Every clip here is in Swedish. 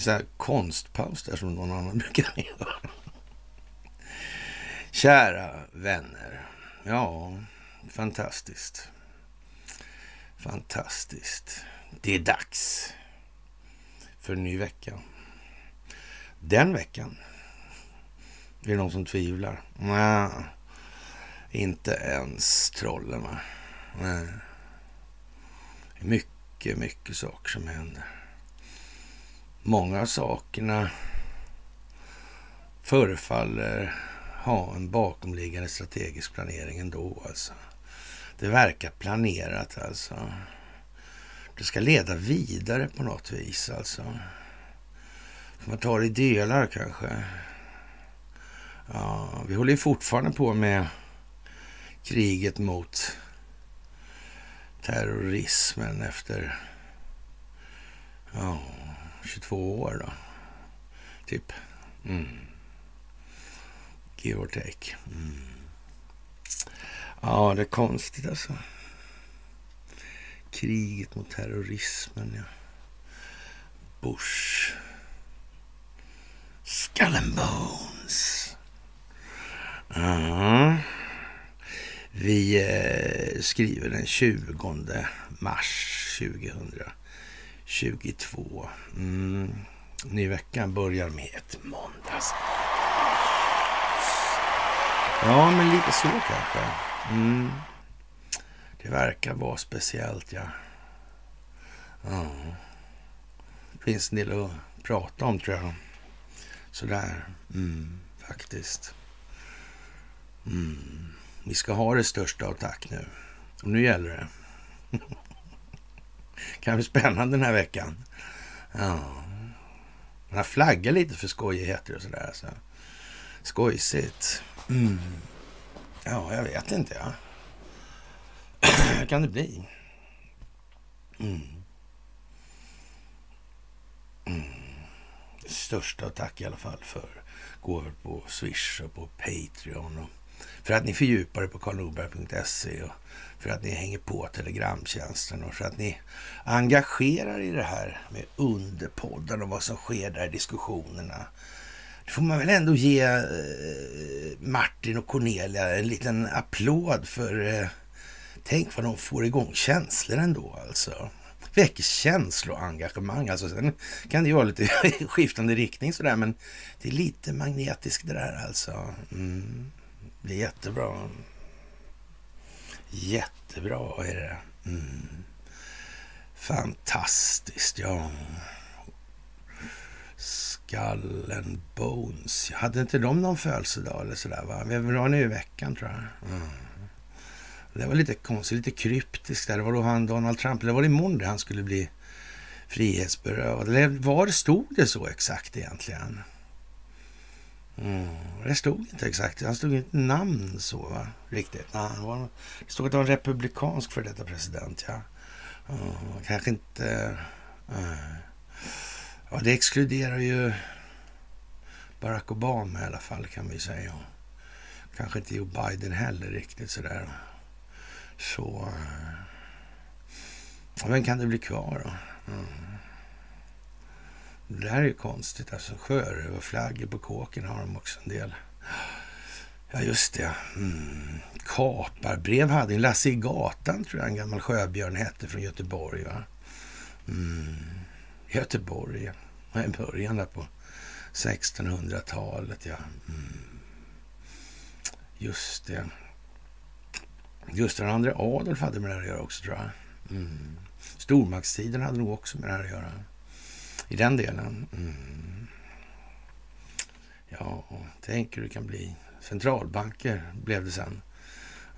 Så här konstpaus där som någon annan brukar göra. Kära vänner. Ja, fantastiskt. Fantastiskt. Det är dags för en ny vecka. Den veckan. Är det någon som tvivlar? Nej, inte ens trollen va? Nej. Mycket, mycket saker som händer. Många av sakerna förefaller ha en bakomliggande strategisk planering ändå alltså. Det verkar planerat alltså. Det ska leda vidare på något vis alltså. Man tar det i delar kanske? Ja, vi håller ju fortfarande på med kriget mot terrorismen efter ja, 22 år då. Typ. Mm. Give or take. Mm. Ja, det är konstigt alltså. Kriget mot terrorismen, ja. Bush. Skull and Bones. Ja. Vi eh, skriver den 20 mars 2000. 2022. Mm. Ny vecka börjar med ett måndags. Ja, men lite så kanske. Mm. Det verkar vara speciellt, ja. ja. Det finns en del att prata om, tror jag. Sådär, mm, faktiskt. Mm. Vi ska ha det största av tack nu. Och nu gäller det. kan bli spännande den här veckan. Ja. Man har flaggat lite för skojigheter och sådär. Så. Skojsigt. Mm. Ja, jag vet inte. Ja. kan det bli? Mm. Mm. Största tack i alla fall för gåvor på Swish och på Patreon. Och för att ni fördjupar er på karlnorberg.se och för att ni hänger på Telegramtjänsten och för att ni engagerar i det här med underpodden och vad som sker där i diskussionerna. Det får man väl ändå ge eh, Martin och Cornelia en liten applåd för. Eh, tänk vad de får igång känslor ändå alltså. Väcker känsloengagemang. Alltså, sen kan det ju vara lite skiftande riktning sådär, men det är lite magnetiskt det där alltså. Mm. Det är jättebra. Jättebra är det. Mm. Fantastiskt, ja. Skallen Bones. Hade inte de någon födelsedag eller sådär? Va? Vi var nu i veckan tror jag. Mm. Det var lite konstigt, lite kryptiskt där. Det var då han Donald Trump, eller var det imorgon det han skulle bli frihetsberövad? Eller var det, stod det så exakt egentligen? Mm. Det stod inte exakt. Han stod inte namn så va? riktigt. Nej, det, var, det stod att det var en republikansk för detta president. Ja. Mm, kanske inte... Uh, ja, det exkluderar ju Barack Obama i alla fall kan vi säga. Kanske inte Joe Biden heller riktigt sådär. Så... Eh, vem kan det bli kvar då? Mm. Det här är ju konstigt. Alltså sjörövarflaggor på kåken har de också en del. Ja, just det. Mm. Kaparbrev hade en. Lasse i gatan tror jag en gammal sjöbjörn hette från Göteborg. Va? Mm. Göteborg, ja. I början där på 1600-talet, ja. Mm. Just det. Gustav II Adolf hade med det här att göra också, tror jag. Mm. Stormaktstiden hade nog också med det här att göra i den delen. Mm. Ja, tänk hur det kan bli. Centralbanker blev det sen.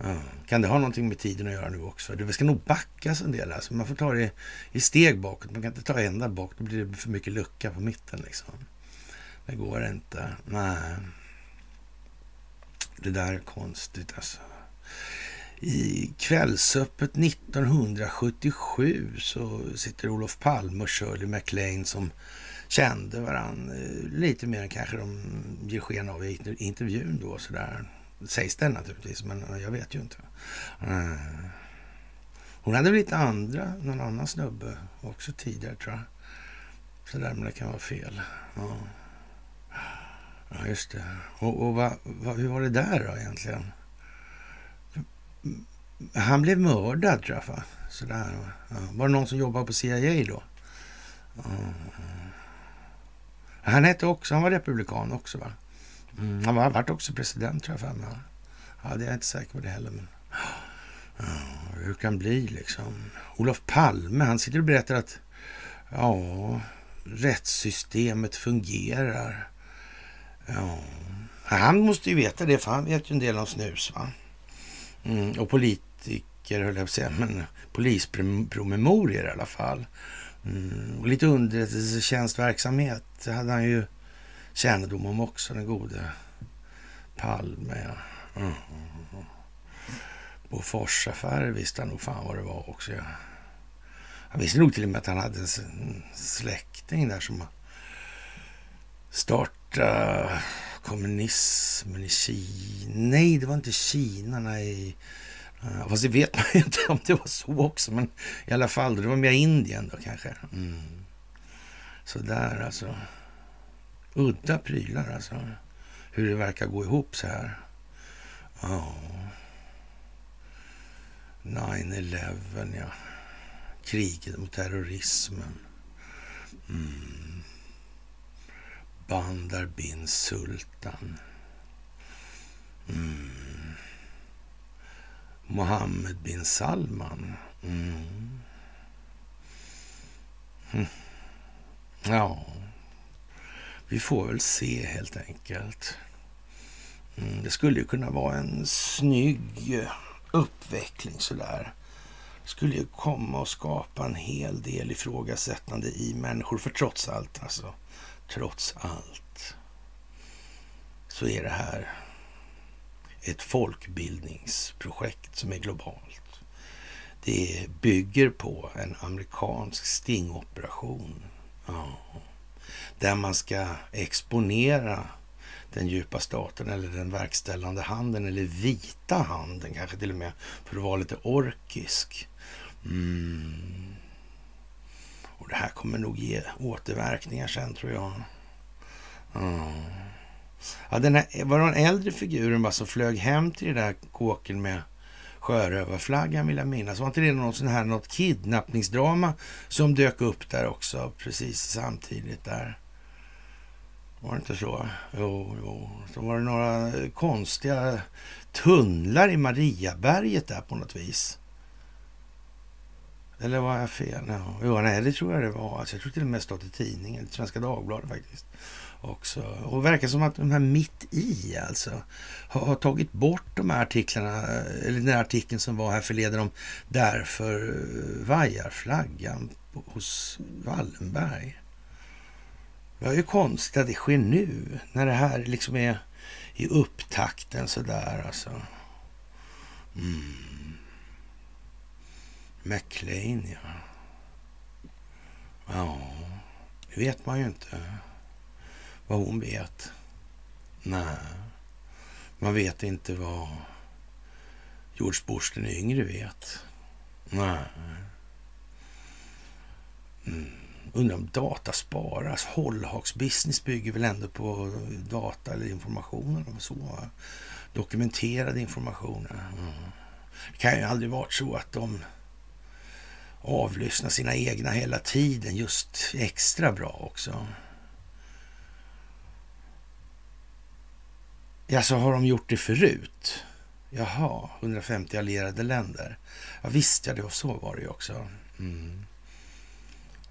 Mm. Kan det ha någonting med tiden att göra nu också? Det ska nog backas en del. Alltså. Man får ta det i steg bakåt. Man kan inte ta ända bak. Då blir det för mycket lucka på mitten. Liksom. Det går inte. Nej. Det där är konstigt alltså. I Kvällsöppet 1977 så sitter Olof Palme och Shirley MacLaine som kände varandra eh, lite mer än kanske de ger sken av i intervjun då. Sådär. Sägs det naturligtvis, men eh, jag vet ju inte. Eh, hon hade lite andra, någon annan snubbe också tidigare tror jag. Så där, men det kan vara fel. Ja, ja just det. Och, och va, va, hur var det där då egentligen? Han blev mördad tror jag. Sådär. Ja. Var det någon som jobbade på CIA då? Ja. Han hette också, han var republikan också va? Mm, han var, varit också president tror jag för mig. Ja, det är jag inte säker på det heller. Men... Ja, hur kan bli liksom? Olof Palme, han sitter och berättar att ja, rättssystemet fungerar. Ja, han måste ju veta det, för han vet ju en del om snus. va? Mm, och politiker, höll jag på att säga, men polispromemorior i alla fall. Mm, och lite underrättelsetjänstverksamhet det hade han ju kännedom om också, den gode Palme. Ja. Mm. Boforsaffärer visste han nog fan vad det var också. Ja. Han visste nog till och med att han hade en släkting där som startade kommunismen i Kina. Nej, det var inte Kina. Nej. Eh, fast det vet man ju inte om det var så också. Men i alla fall, det var mer Indien då kanske. Mm. Så där alltså. Udda prylar alltså. Hur det verkar gå ihop så här. Ja. 9-11, ja. Kriget mot terrorismen. Mm. Bandar bin Sultan. Mm. Mohammed bin Salman. Mm. Mm. Ja, vi får väl se helt enkelt. Mm, det skulle ju kunna vara en snygg uppveckling sådär. Det skulle ju komma och skapa en hel del ifrågasättande i människor. För trots allt, alltså, trots allt, så är det här ett folkbildningsprojekt som är globalt. Det bygger på en amerikansk stingoperation. Ja. Där man ska exponera den djupa staten eller den verkställande handen eller vita handen kanske till och med för att vara lite orkisk. Mm. Och det här kommer nog ge återverkningar sen tror jag. Mm. Ja, den här, var det den äldre figuren bara som flög hem till det där kåken med sjörövarflaggan vill jag minnas. Var inte det något, sån här, något kidnappningsdrama som dök upp där också precis samtidigt där? Var det inte så? Jo, jo. Så var det några konstiga tunnlar i Mariaberget där på något vis. Eller var jag fel? Ja, jo, nej, det tror jag det var. Alltså, jag tror till och med stått i tidningen, Svenska Dagbladet faktiskt. Också. Och det verkar som att de här mitt i alltså har, har, tagit bort de här artiklarna, eh, eller den här artikeln som var här förleden om därför eh, vajar flaggan hos Wallenberg. Det är ju konstigt att det sker nu, när det här liksom är i upptakten sådär alltså. Mm. McLean, ja. Ja, det vet man ju inte vad hon vet. Nej, man vet inte vad George Bush den yngre vet. Nej. Mm. Undrar om data sparas. Hållhaks business bygger väl ändå på data eller information eller så. Dokumenterad information. Mm. Det kan ju aldrig varit så att de avlyssna sina egna hela tiden just extra bra också. Ja, så har de gjort det förut? Jaha, 150 allierade länder. Ja, visst, ja, det var så var det ju också. Mm.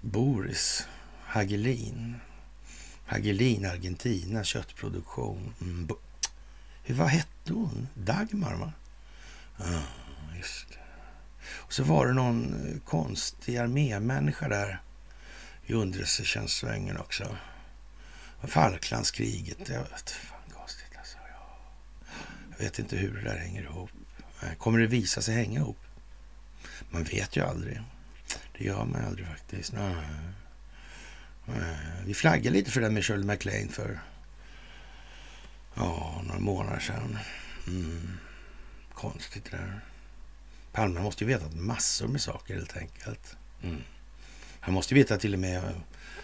Boris Hagelin. Hagelin, Argentina, köttproduktion. Mm. Hur, vad hette hon? Dagmar, va? Mm så var det någon eh, konstig armémänniska där i underrättelsetjänstsvängen också. Falklandskriget. Jag vet, fan konstigt alltså. Jag vet inte hur det där hänger ihop. Kommer det visa sig hänga ihop? Man vet ju aldrig. Det gör man aldrig faktiskt. Nej. Vi flaggade lite för det med Shirley MacLaine för ja, några månader sedan. Mm. Konstigt det där. Palme måste ju vetat massor med saker helt enkelt. Mm. Han måste veta till och med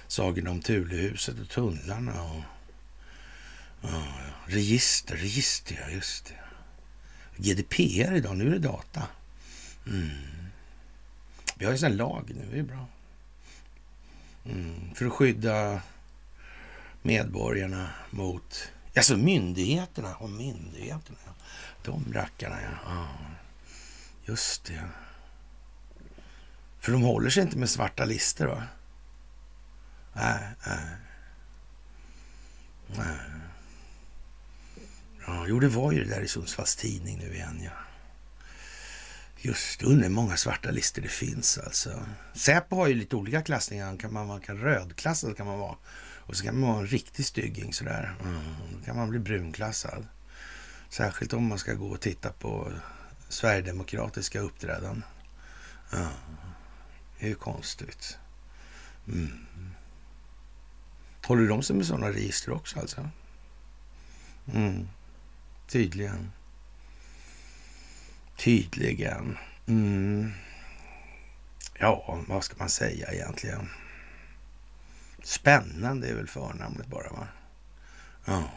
sagorna om Thulehuset och tunnlarna och ja, register, register, ja just det. GDPR idag, nu är det data. Mm. Vi har ju sån lag nu, det är bra. Mm. För att skydda medborgarna mot... Alltså myndigheterna och myndigheterna. De rackarna, ja. ja. Just det. För de håller sig inte med svarta lister, va? Nej, nej. nej. Ja, jo, det var ju det där i Sundsvalls Tidning nu igen, ja. Just undrar hur många svarta listor det finns alltså. Säpo har ju lite olika klassningar. Kan man vara rödklassad kan man vara. Och så kan man vara en riktig stygging sådär. Mm. Då kan man bli brunklassad. Särskilt om man ska gå och titta på Sverigedemokratiska uppträdanden. Ja, det är ju konstigt. Mm. Håller de sig med sådana register också alltså? Mm. Tydligen. Tydligen. Mm. Ja, vad ska man säga egentligen? Spännande är väl förnamnet bara, va? Ja.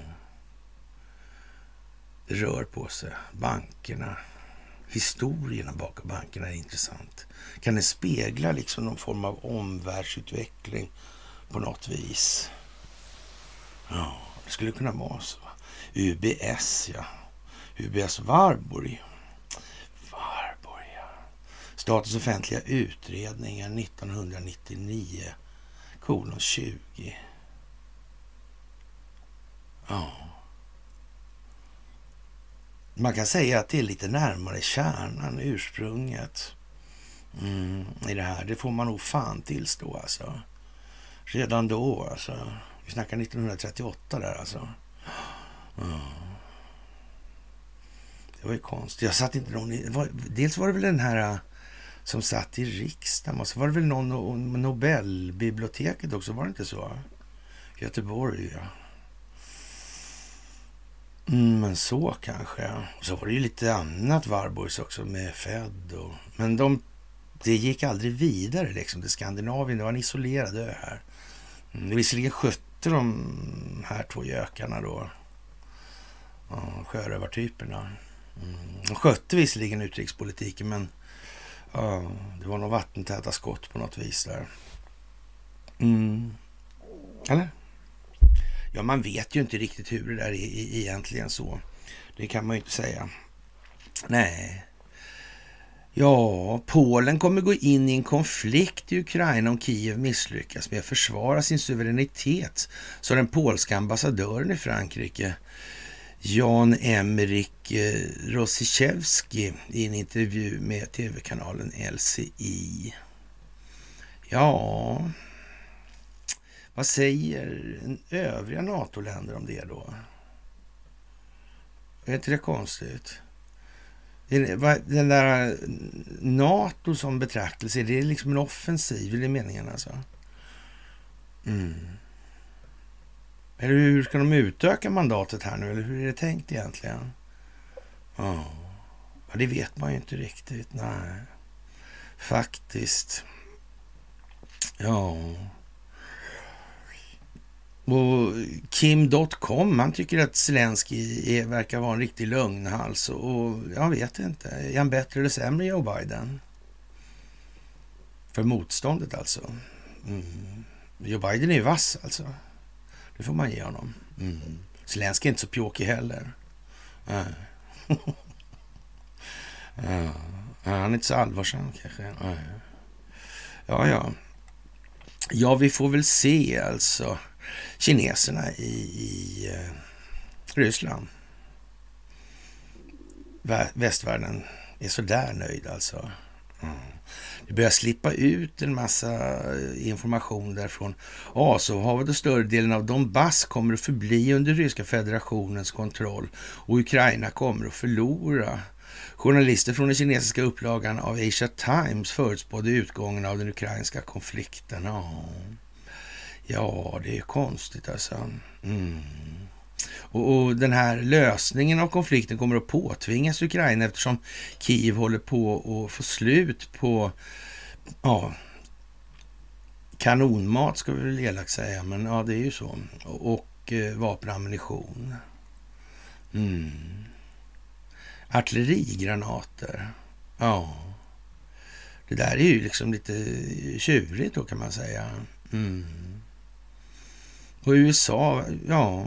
Det rör på sig. Bankerna. Historierna bakom bankerna är intressant. Kan det spegla liksom någon form av omvärldsutveckling på något vis? Ja, det skulle kunna vara så. UBS, ja. UBS Varborg. Varborg, ja. Statens offentliga utredningar 1999, kolon 20. Ja. Man kan säga att det är lite närmare kärnan, ursprunget mm, i det här. Det får man nog fan tillstå alltså. Redan då alltså. Vi snackar 1938 där alltså. Mm. Det var ju konstigt. Jag satt inte någon i, var, Dels var det väl den här äh, som satt i riksdagen och så var det väl någon Nobelbiblioteket också, var det inte så? Göteborg, ja. Mm, men så kanske. Så var det ju lite annat Varborgs också med Fed och... Men de, det gick aldrig vidare liksom till Skandinavien. Det var en isolerad ö här. Mm, visserligen skötte de här två gökarna då ja, sjörövartyperna. Mm. De skötte visserligen utrikespolitiken men ja, det var nog vattentäta skott på något vis där. Mm. Eller? Ja, man vet ju inte riktigt hur det där är egentligen så. Det kan man ju inte säga. Nej. Ja, Polen kommer gå in i en konflikt i Ukraina om Kiev misslyckas med att försvara sin suveränitet, sa den polska ambassadören i Frankrike Jan Emerik Rosiczewski, eh, Rosichevski i en intervju med tv-kanalen LCI. Ja, vad säger övriga NATO-länder om det då? Är inte det konstigt? Den där eh, NATO som betraktelse, är det liksom en offensiv? Är det meningen alltså? Mm. Eller hur ska de utöka mandatet här nu? Eller hur är det tänkt egentligen? Oh. ja det vet man ju inte riktigt. Nej, faktiskt. Ja. Och Kim.com, han tycker att Zelensky verkar vara en riktig lögnhals. Och jag vet inte, är han bättre eller sämre Joe Biden? För motståndet alltså. Mm. Joe Biden är ju vass alltså. Det får man ge honom. Mm. Zelenskyj är inte så pjåkig heller. Äh. ja. Han är inte så allvarsam kanske. Äh. Ja, ja. Ja, vi får väl se alltså kineserna i, i eh, Ryssland. Västvärlden är sådär nöjd alltså. Mm. Det börjar slippa ut en massa eh, information därifrån Azovhavet och större delen av Donbass kommer att förbli under ryska federationens kontroll och Ukraina kommer att förlora. Journalister från den kinesiska upplagan av Asia Times förutspådde utgången av den ukrainska konflikten. Ja, ja det är konstigt alltså. Mm. Och, och, den här lösningen av konflikten kommer att påtvingas Ukraina eftersom Kiev håller på att få slut på ja, kanonmat ska vi väl elakt säga, men ja, det är ju så. Och eh, vapenammunition. Mm. Artillerigranater. Ja. Det där är ju liksom lite tjurigt då kan man säga. Mm. Och USA, ja,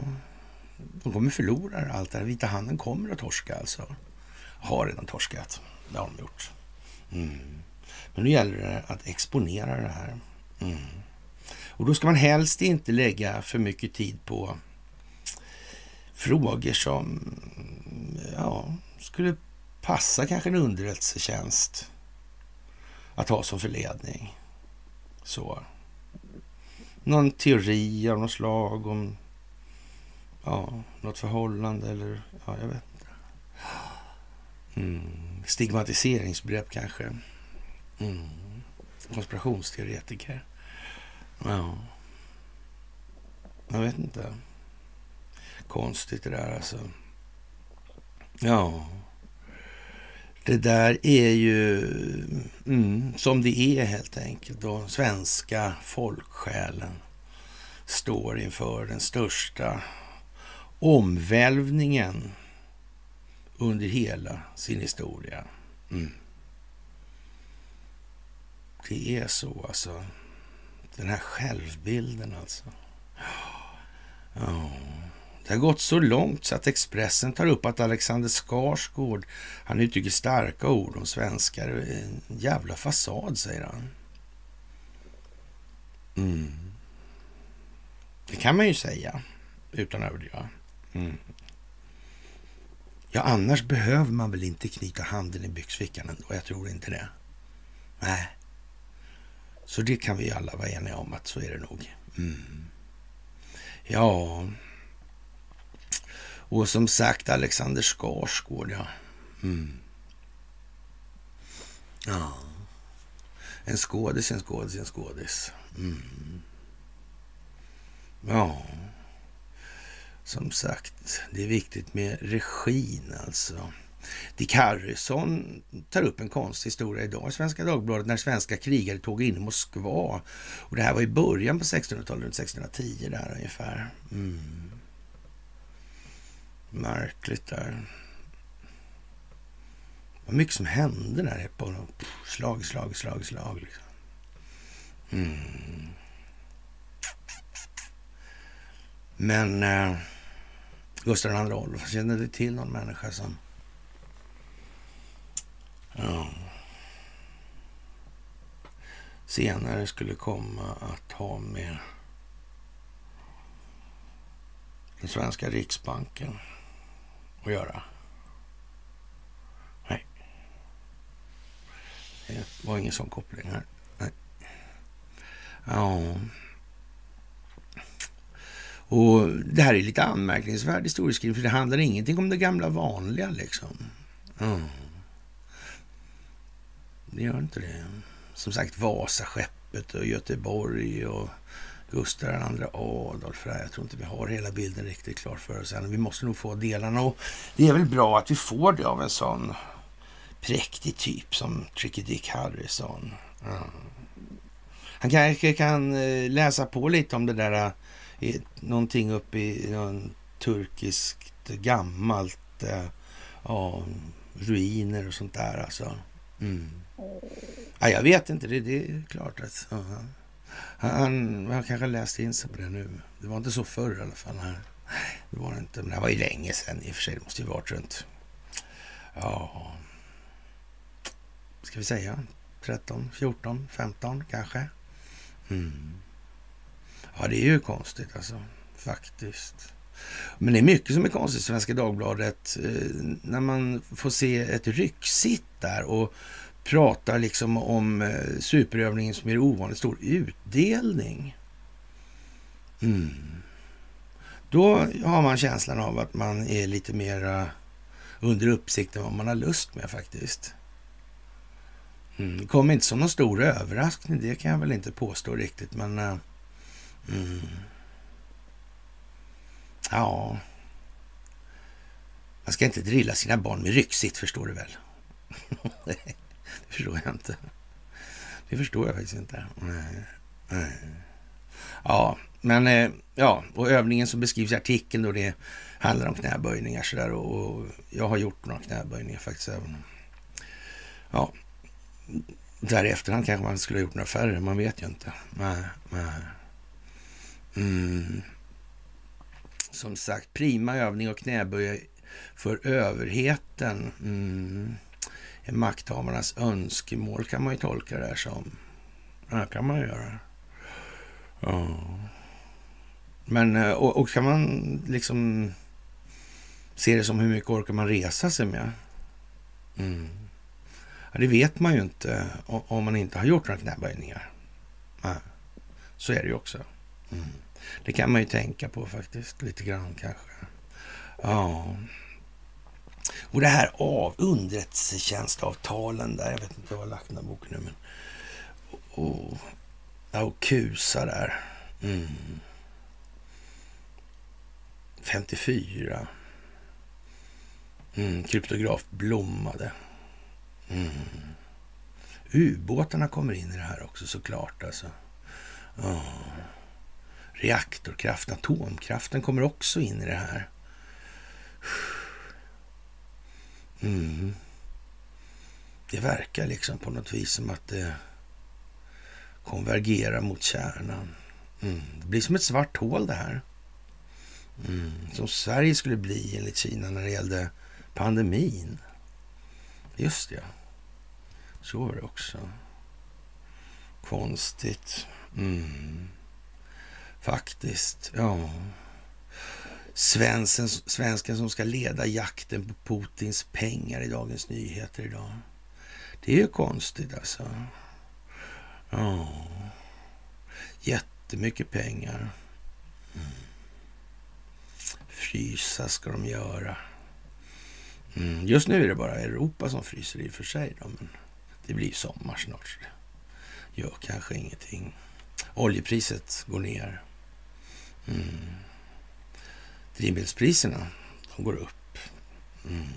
de kommer förlora allt det här. Vita handen kommer att torska alltså. Har redan torskat. Det har de gjort. Mm. Men nu gäller det att exponera det här. Mm. Och då ska man helst inte lägga för mycket tid på frågor som ja, skulle passa kanske en underrättelsetjänst att ha som förledning. Så. Någon teori av något slag om ja, något förhållande eller ja, jag vet inte. Mm. Stigmatiseringsbegrepp kanske. Mm. Konspirationsteoretiker. Ja. Jag vet inte. Konstigt det där alltså. Ja. Det där är ju mm, som det är helt enkelt. Och svenska folksjälen står inför den största omvälvningen under hela sin historia. Mm. Det är så alltså. Den här självbilden alltså. Oh. Det har gått så långt så att Expressen tar upp att Alexander Skarsgård, han uttrycker starka ord om svenskar. En jävla fasad, säger han. Mm. Det kan man ju säga, utan att överdriva. Mm. Ja, annars behöver man väl inte knyta handen i byxfickan ändå. Jag tror inte det. Nej. Så det kan vi alla vara eniga om att så är det nog. Mm. Ja, och som sagt Alexander Skarsgård, ja. Mm. Ja. En skådis, en skådis, en skådis. Mm. Ja. Som sagt, det är viktigt med regin alltså. Dick Harrison tar upp en konstig historia idag i Svenska Dagbladet när svenska krigare tog in i Moskva. Och det här var i början på 1600-talet, runt 1610 där ungefär. Mm. Märkligt där. Det var mycket som hände där. På slag, slag, slag, slag. Liksom. Mm. Men eh, Gustav II Adolf, kände du till någon människa som... Ja, senare skulle komma att ha med den svenska riksbanken att göra. Nej. Det var ingen sån koppling här. Nej. Ja. Och det här är lite anmärkningsvärd historieskrivning, för det handlar ingenting om det gamla vanliga liksom. Ja. Det gör inte det. Som sagt, Vasaskeppet och Göteborg och Gustav II Adolf. Jag tror inte vi har hela bilden riktigt klar för oss än. Vi måste nog få delarna och det är väl bra att vi får det av en sån präktig typ som Tricky Dick Harrison. Mm. Han kanske kan eh, läsa på lite om det där, eh, någonting uppe i någon turkiskt gammalt, eh, ja, ruiner och sånt där alltså. Mm. Ja, jag vet inte, det, det är klart att... Alltså. Han, han kanske läste in sig på det nu. Det var inte så förr i alla fall. Nej, Det var det inte, men det var ju länge sedan i och för sig. Det måste ju varit runt, ja, ska vi säga 13, 14, 15 kanske. Mm. Ja, det är ju konstigt alltså, faktiskt. Men det är mycket som är konstigt i Svenska Dagbladet. Eh, när man får se ett ryxsitt där och pratar liksom om eh, superövningen som ger ovanligt stor utdelning. Mm. Då har man känslan av att man är lite mera under uppsikt än vad man har lust med faktiskt. Mm. Det kommer inte som någon stor överraskning, det kan jag väl inte påstå riktigt, men... Uh, mm. Ja... Man ska inte drilla sina barn med ryxigt, förstår du väl? Det förstår jag inte. Det förstår jag faktiskt inte. Nej. Ja, men eh, ja, och övningen som beskrivs i artikeln då det handlar om knäböjningar sådär och, och jag har gjort några knäböjningar faktiskt. Även. Ja, där i efterhand kanske man skulle ha gjort några färre, man vet ju inte. Nej, nej. Mm. Som sagt, prima övning och knäböj för överheten. Mm. Makthavarnas önskemål kan man ju tolka det här som. Det kan man göra. Ja. Men, eh, och, och, kan man liksom se det som hur mycket orkar man resa sig med? Mm. Ja, det vet man ju inte om man inte har gjort några knäböjningar. Ja. Så är det ju också. Mm. Det kan man ju tänka på faktiskt, lite grann kanske. Ja. Och det här av underrättelsetjänstavtalen där, jag vet inte var jag har lagt den här boken nu, men... Och, och kusa där. Mm. 54. Mm, kryptograf blommade. Mm. Ubåtarna kommer in i det här också såklart. Alltså. Oh. Reaktorkraft, atomkraften kommer också in i det här. Mm. Det verkar liksom på något vis som att det konvergerar mot kärnan. Mm. Det blir som ett svart hål det här. Mm. Som Sverige skulle bli enligt Kina när det gällde pandemin. Just det. Så var det också. Konstigt. Mm. Faktiskt, ja. Svensken, svensken som ska leda jakten på Putins pengar i Dagens Nyheter idag. Det är ju konstigt alltså. Ja. Jättemycket pengar. Mm. Frysa ska de göra. Mm. Just nu är det bara Europa som fryser i och för sig. Då, men det blir sommar snart. Så det gör kanske ingenting. Oljepriset går ner. Mm. Drivmedelspriserna de går upp. Mm.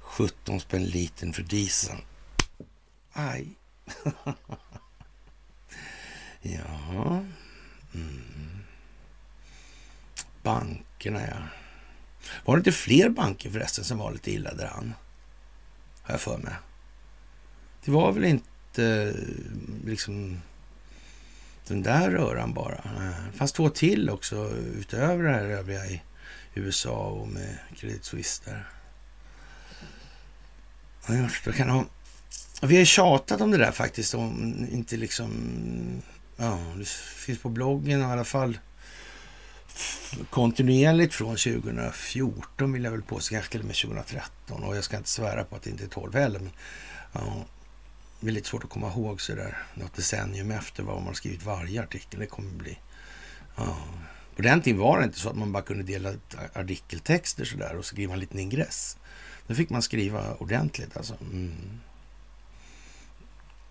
17 spänn liten för dieseln. Aj. ja. Mm. Bankerna, ja. Var det inte fler banker förresten som var lite illa däran? Har jag för mig. Det var väl inte eh, liksom den där röran bara. Det fanns två till också utöver det här övriga i USA och med Credit Suisse där. Ja, kan ha... Vi har tjatat om det där faktiskt, om inte liksom... Ja, det finns på bloggen i alla fall kontinuerligt från 2014 vill jag väl påstå, kanske till och med 2013. Och jag ska inte svära på att det inte är 12 heller. Men, ja, det är lite svårt att komma ihåg så där något decennium efter vad man har skrivit varje artikel. Det kommer bli... Ja. På den tiden var det inte så att man bara kunde dela artikeltexter artikeltexter sådär och skriva en liten ingress. Nu fick man skriva ordentligt alltså. Mm.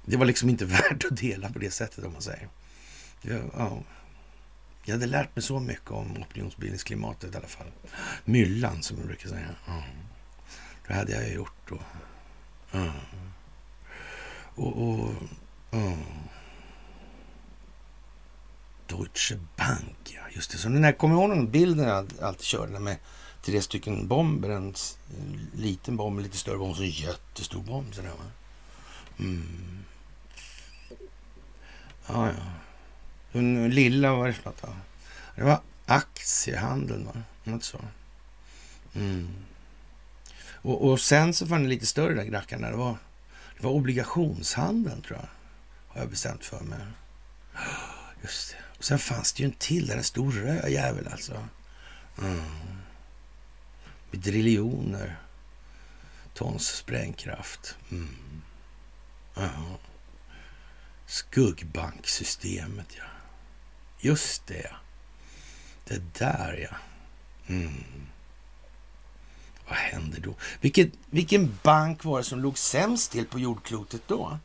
Det var liksom inte värt att dela på det sättet om man säger. Ja, ja. Jag hade lärt mig så mycket om opinionsbildningsklimatet i alla fall. Myllan som jag brukar säga. Ja. Det hade jag gjort. då. ja och, och mm. Deutsche Bank, ja. Just det. Så den här, kommer ihåg den bilden jag alltid körde med tre stycken bomber. En eh, liten bomb, en lite större bomb och en jättestor bomb. Sådär, va? Mm. Ja, ja. Den lilla, vad var det för något? Det var aktiehandeln, va? Något så. Mm. Och, och, sen så var den lite större den där grackaren. Det var, det var obligationshandeln, tror jag. Har jag bestämt för mig. Just det. Och sen fanns det ju en till där, en stor röd jävel alltså. Mm. Med driljoner tons sprängkraft. Mm. Uh Skuggbanksystemet, ja. Just det, ja. Det där, ja. Mm. Vad händer då? Vilket, vilken bank var det som låg sämst till på jordklotet då?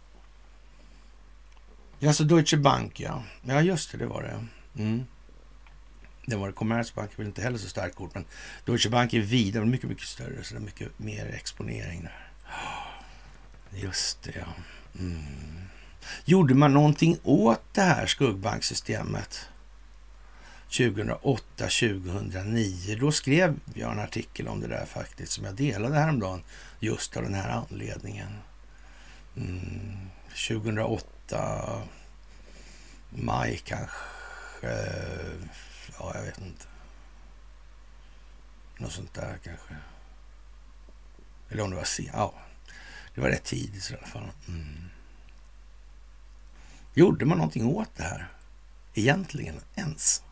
Alltså Deutsche Bank, ja. Ja, just det, det var det. Mm. Det var det. Commerzbank är väl inte heller så starkt kort, men Deutsche Bank är vidare, mycket, mycket större, så det är mycket mer exponering där. Just det, ja. Mm. Gjorde man någonting åt det här skuggbanksystemet 2008, 2009? Då skrev jag en artikel om det där faktiskt som jag delade häromdagen just av den här anledningen. Mm, 2008, maj kanske. Ja, jag vet inte. Något sånt där kanske. Eller om det var sen. Ja, det var rätt tidigt i alla fall. Mm. Gjorde man någonting åt det här? Egentligen ens?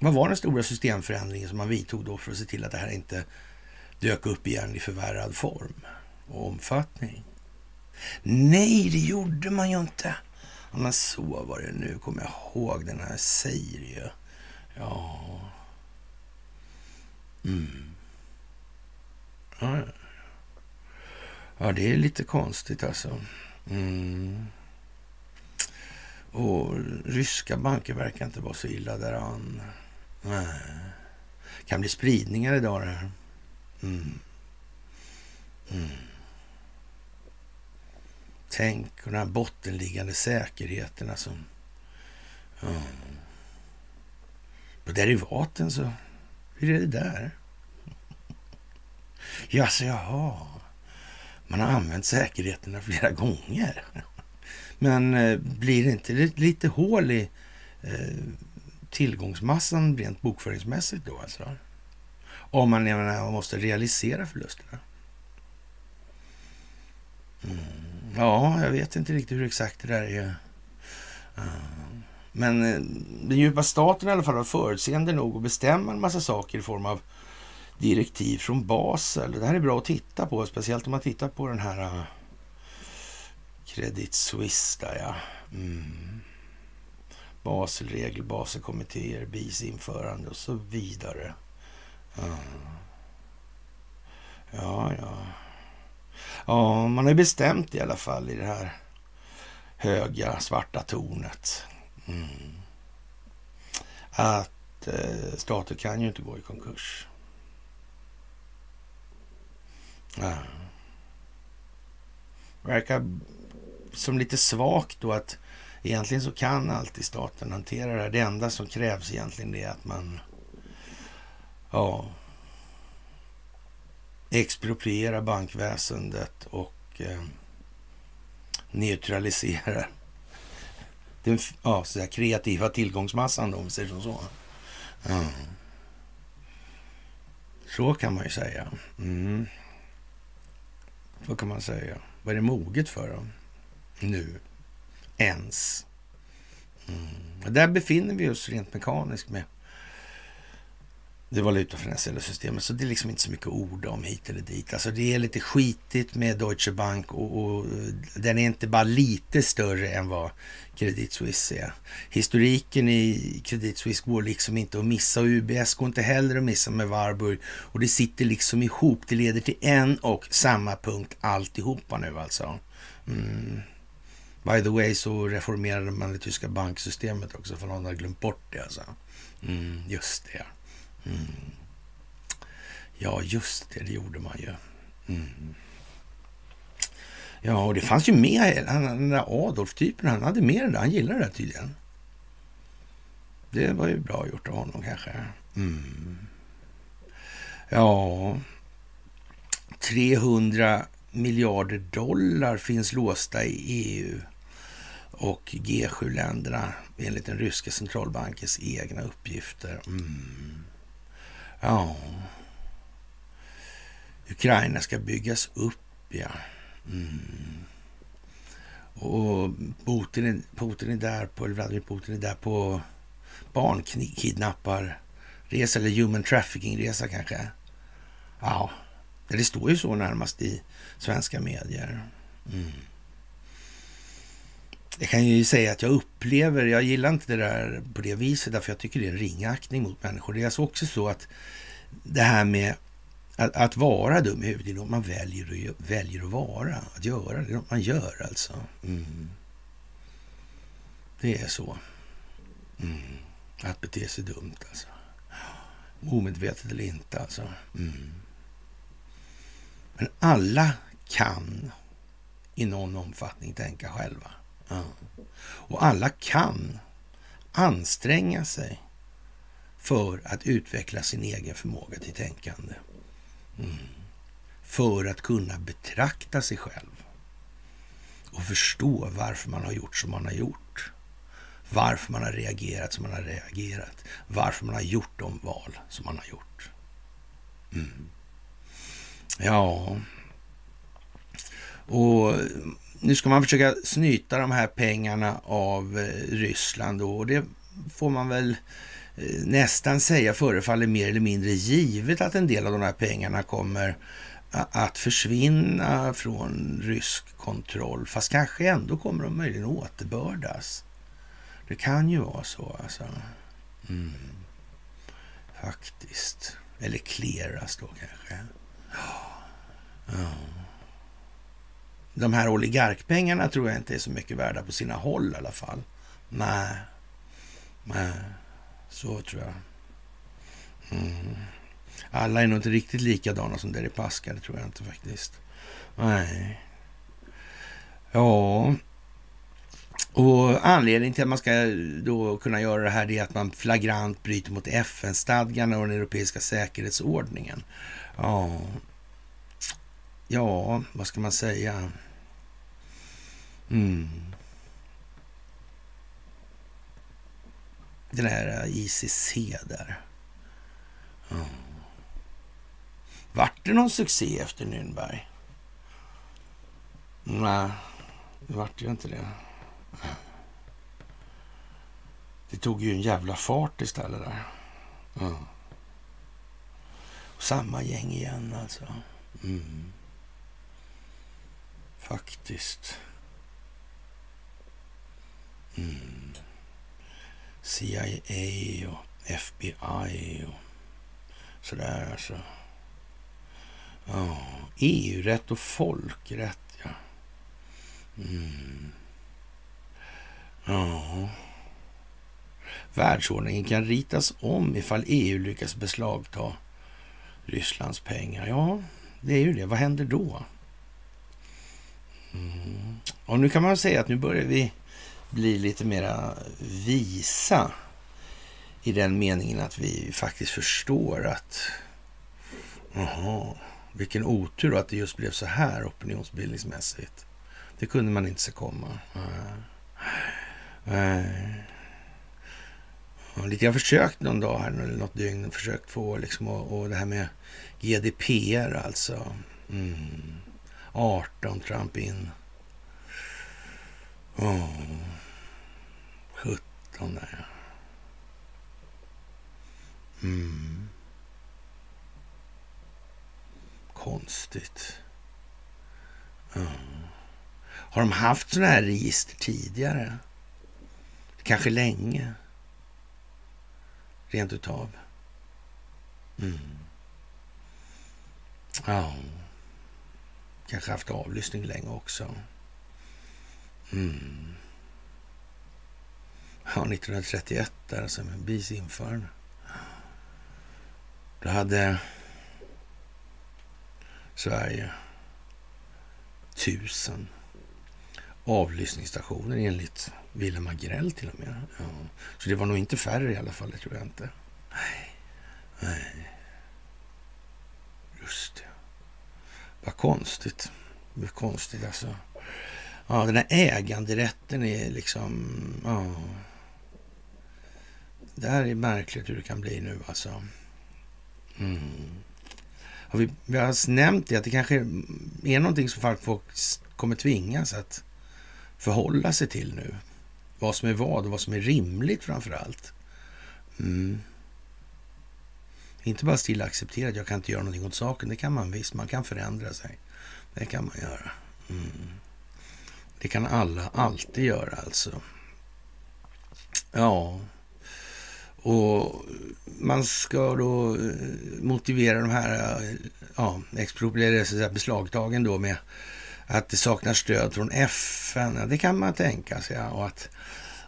Vad var den stora systemförändringen som man vidtog då för att se till att det här inte dök upp igen i förvärrad form och omfattning? Nej, det gjorde man ju inte. Ja, men så var det nu, kommer jag ihåg den här säger ju. Ja. Mm. Ja, ja, det är lite konstigt alltså. Mm. Och ryska banker verkar inte vara så illa däran. Nej. Kan bli spridningar idag det här. Mm. Mm. Tänk på den här bottenliggande säkerheten alltså. Mm. På derivaten så, hur är det där? Ja, så jaha. Man har använt säkerheterna flera gånger. Men eh, blir det inte lite hål i eh, tillgångsmassan rent bokföringsmässigt då alltså? Om man menar, måste realisera förlusterna. Mm. Ja, jag vet inte riktigt hur exakt det där är. Men eh, den djupa staten i alla fall var förutseende nog att bestämma en massa saker i form av direktiv från Basel. Det här är bra att titta på, speciellt om man tittar på den här eh, Credit Suisse där ja. Mm. Baselregel, Baselkommittéer, BIS införande och så vidare. Mm. Ja, ja. Ja, man har bestämt i alla fall i det här höga svarta tornet. Mm. Att eh, stater kan ju inte gå i konkurs. Ja. Verkar som lite svagt då att egentligen så kan alltid staten hantera det här. Det enda som krävs egentligen är att man ja, exproprierar bankväsendet och eh, neutraliserar den ja, så kreativa tillgångsmassan då, om vi säger som så. Mm. Så kan man ju säga. Mm. Så kan man säga. Vad är det moget för då? Nu. Ens. Mm. Där befinner vi oss rent mekaniskt med det valutafinansiella systemet. Så det är liksom inte så mycket ord om hit eller dit. Alltså det är lite skitigt med Deutsche Bank och, och den är inte bara lite större än vad Credit Suisse är. Historiken i Credit Suisse går liksom inte att missa och UBS går inte heller att missa med Warburg. Och det sitter liksom ihop. Det leder till en och samma punkt alltihopa nu alltså. Mm. By the way så reformerade man det tyska banksystemet också för någon har glömt bort det alltså. Mm, just det. Mm. Ja, just det, det gjorde man ju. Mm. Ja, och det fanns ju med, den där Adolf-typen, han hade med det där, han gillade det där tydligen. Det var ju bra gjort av honom kanske. Mm. Ja, 300 miljarder dollar finns låsta i EU och G7-länderna enligt den ryska centralbankens egna uppgifter. Mm. Ja. Ukraina ska byggas upp, ja. Mm. Och Putin är, Putin är där på, eller Vladimir Putin är där på barnkidnapparresa eller human trafficking-resa kanske. Ja, det står ju så närmast i svenska medier. Mm. Jag kan ju säga att jag upplever, jag gillar inte det där på det viset, därför jag tycker det är en ringaktning mot människor. Det är alltså också så att det här med att, att vara dum i huvudet, det är något man väljer, att, väljer att vara, att göra. Det är något man gör alltså. Mm. Det är så. Mm. Att bete sig dumt alltså. Omedvetet eller inte alltså. Mm. Men alla kan i någon omfattning tänka själva. Ja. Och alla kan anstränga sig för att utveckla sin egen förmåga till tänkande. Mm. För att kunna betrakta sig själv och förstå varför man har gjort som man har gjort. Varför man har reagerat som man har reagerat. Varför man har gjort de val som man har gjort. Mm. Ja, och nu ska man försöka snyta de här pengarna av eh, Ryssland Ryssland och det får man väl eh, nästan säga förefaller mer eller mindre givet att en del av de här pengarna kommer att försvinna från rysk kontroll. Fast kanske ändå kommer de möjligen återbördas. Det kan ju vara så alltså. Mm. Faktiskt. Eller clearas då kanske. Ja. De här oligarkpengarna tror jag inte är så mycket värda på sina håll i alla fall. Nej, nej, så tror jag. Mm. Alla är nog inte riktigt likadana som Deripaska, det tror jag inte faktiskt. Nej. Ja, och anledningen till att man ska då kunna göra det här är att man flagrant bryter mot FN-stadgarna och den europeiska säkerhetsordningen. Ja, ja vad ska man säga? Mm. Den här ICC där. Mm. Vart det någon succé efter Nürnberg? Nej, det vart ju inte det. Det tog ju en jävla fart istället där. Mm. samma gäng igen alltså. Mm. Faktiskt. Mm. CIA och FBI och sådär alltså. Oh, EU-rätt och folkrätt, ja. Mm. Oh. Världsordningen kan ritas om ifall EU lyckas beslagta Rysslands pengar. Ja, det är ju det. Vad händer då? Mm. Och nu kan man säga att nu börjar vi bli lite mera visa i den meningen att vi faktiskt förstår att aha, vilken otur att det just blev så här opinionsbildningsmässigt. Det kunde man inte se komma. Äh. Ja, lite, jag har försökt någon dag här, eller något dygn, försökt få liksom, och, och det här med GDPR alltså. Mm. 18 Trump in. Oh. 17 där mm. Konstigt. Mm. Har de haft sådana här register tidigare? Kanske länge. Rent utav. Mm. Ja. Kanske haft avlyssning länge också. Mm. Ja, 1931 där, alltså med BIS införande. Då hade Sverige tusen avlyssningsstationer enligt Wilhelm Agrell till och med. Ja. Så det var nog inte färre i alla fall, det tror jag inte. Nej, nej. Just det. Vad konstigt. Vad konstigt alltså. Ja, den här äganderätten är liksom... Ja. Det här är märkligt hur det kan bli nu alltså. Mm. Har vi, vi har nämnt det, att det kanske är någonting som folk kommer tvingas att förhålla sig till nu. Vad som är vad och vad som är rimligt framför allt. Mm. Inte bara stilla acceptera att jag kan inte göra någonting åt saken. Det kan man visst. Man kan förändra sig. Det kan man göra. Mm. Det kan alla alltid göra alltså. Ja. Och man ska då eh, motivera de här eh, ja, exproprierade beslagtagen då med att det saknar stöd från FN. Ja, det kan man tänka sig. Ja. Och att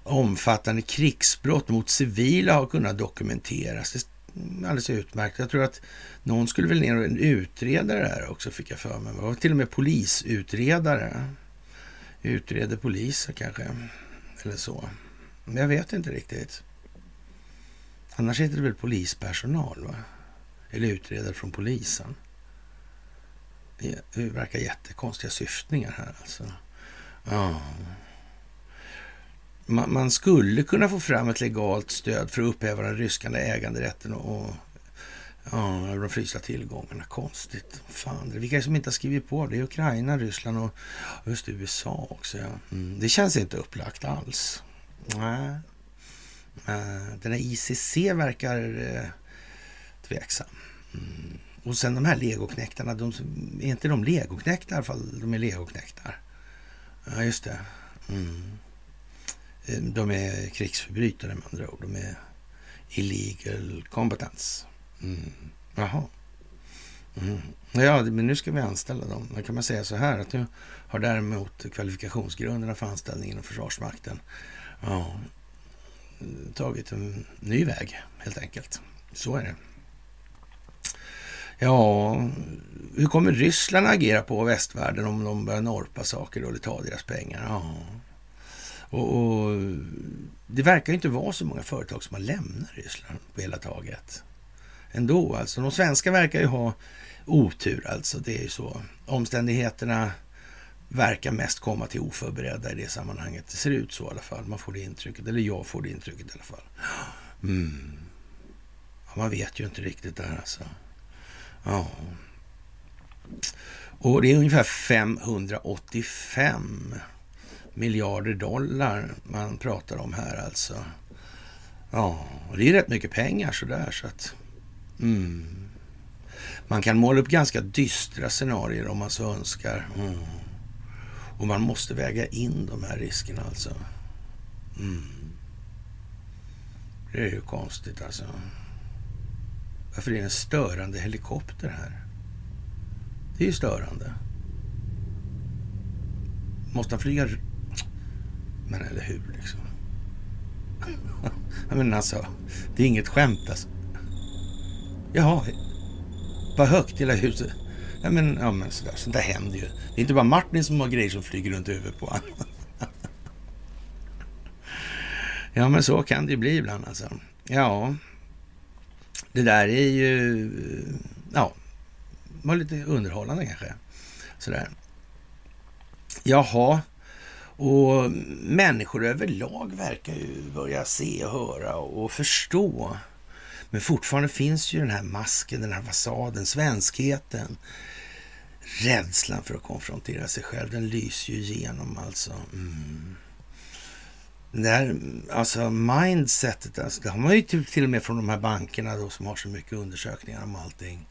omfattande krigsbrott mot civila har kunnat dokumenteras. Alldeles utmärkt. Jag tror att någon skulle väl ner och utreda det här också, fick jag för mig. Det var till och med polisutredare. utreder poliser kanske. Eller så. Men jag vet inte riktigt. Annars heter det väl polispersonal, va? Eller utredare från polisen. Det verkar jättekonstiga syftningar här alltså. Ja. Man, man, skulle kunna få fram ett legalt stöd för att upphäva den ryska äganderätten och ja, de frysta tillgångarna. Konstigt. Fan, det är det som inte har skrivit på det är Ukraina, Ryssland och just USA också. Ja. Mm. Det känns inte upplagt alls. Nej. Eh, den här ICC verkar eh, tveksam. Mm. Och sen de här legoknäktarna, de, är inte de legoknäktar i alla fall? De är legoknäktar. Ja, just det. Mm. Eh, de är krigsförbrytare med andra ord. De är illegal competence. Mm. Jaha. Mm. Ja, men nu ska vi anställa dem. Då kan man säga så här att nu har däremot kvalifikationsgrunderna för anställning inom Försvarsmakten ja, tagit en ny väg helt enkelt. Så är det. Ja, hur kommer Ryssland agera på västvärlden om de börjar norpa saker och ta deras pengar? Ja. Och, och, det verkar inte vara så många företag som har lämnat Ryssland på hela taget. Ändå alltså. De svenska verkar ju ha otur alltså. Det är ju så. Omständigheterna verkar mest komma till oförberedda i det sammanhanget. Det ser ut så i alla fall. Man får det intrycket. Eller jag får det intrycket i alla fall. Mm. Ja, man vet ju inte riktigt där alltså. Ja. Och det är ungefär 585 miljarder dollar man pratar om här alltså. Ja, och det är rätt mycket pengar sådär så att... Mm. Man kan måla upp ganska dystra scenarier om man så önskar. Mm. Och man måste väga in de här riskerna alltså. Mm. Det är ju konstigt alltså. Varför är det en störande helikopter här? Det är ju störande. Måste han flyga... Men eller hur liksom? men alltså, det är inget skämt alltså. Jaha, vad högt hela huset. Ja men, ja, men sådär, sånt där händer ju. Det är inte bara Martin som har grejer som flyger runt huvudet på honom. ja men så kan det ju bli ibland alltså. Ja, det där är ju, ja, var lite underhållande kanske. Sådär. Jaha, och människor överlag verkar ju börja se och höra och förstå. Men fortfarande finns ju den här masken, den här fasaden, svenskheten. Rädslan för att konfrontera sig själv, den lyser ju igenom alltså. Mm. Det här, alltså mindsetet, alltså, det har man ju till, och med från de här bankerna då som har så mycket undersökningar om allting.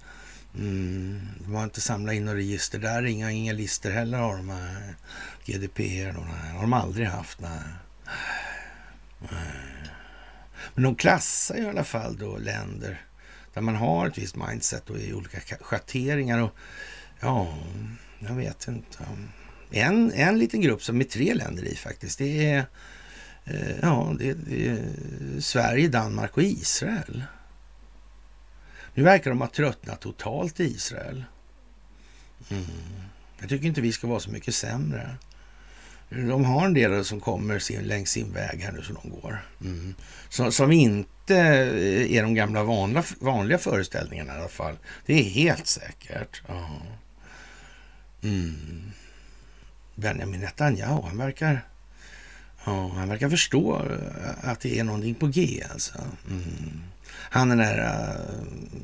Mm, de har inte samlat in några register där, inga, inga lister heller har de eh, här GDPR. då, nej, har de aldrig haft. Nej. Men de klassar i alla fall då länder där man har ett visst mindset och i olika schatteringar. Och, ja, jag vet inte. En, en liten grupp som är tre länder i faktiskt, det är eh, ja, det, det är Sverige, Danmark och Israel. Nu verkar de ha tröttnat totalt i Israel. Mm. Jag tycker inte vi ska vara så mycket sämre. De har en del som kommer sin, längs sin väg här nu som de går. Mm. Som, som, inte är de gamla vanliga, vanliga föreställningarna i alla fall. Det är helt säkert. Ja. Mm. Benjamin Netanyahu, han verkar Ja, han verkar förstå att det är någonting på G alltså. Mm. Han är nära,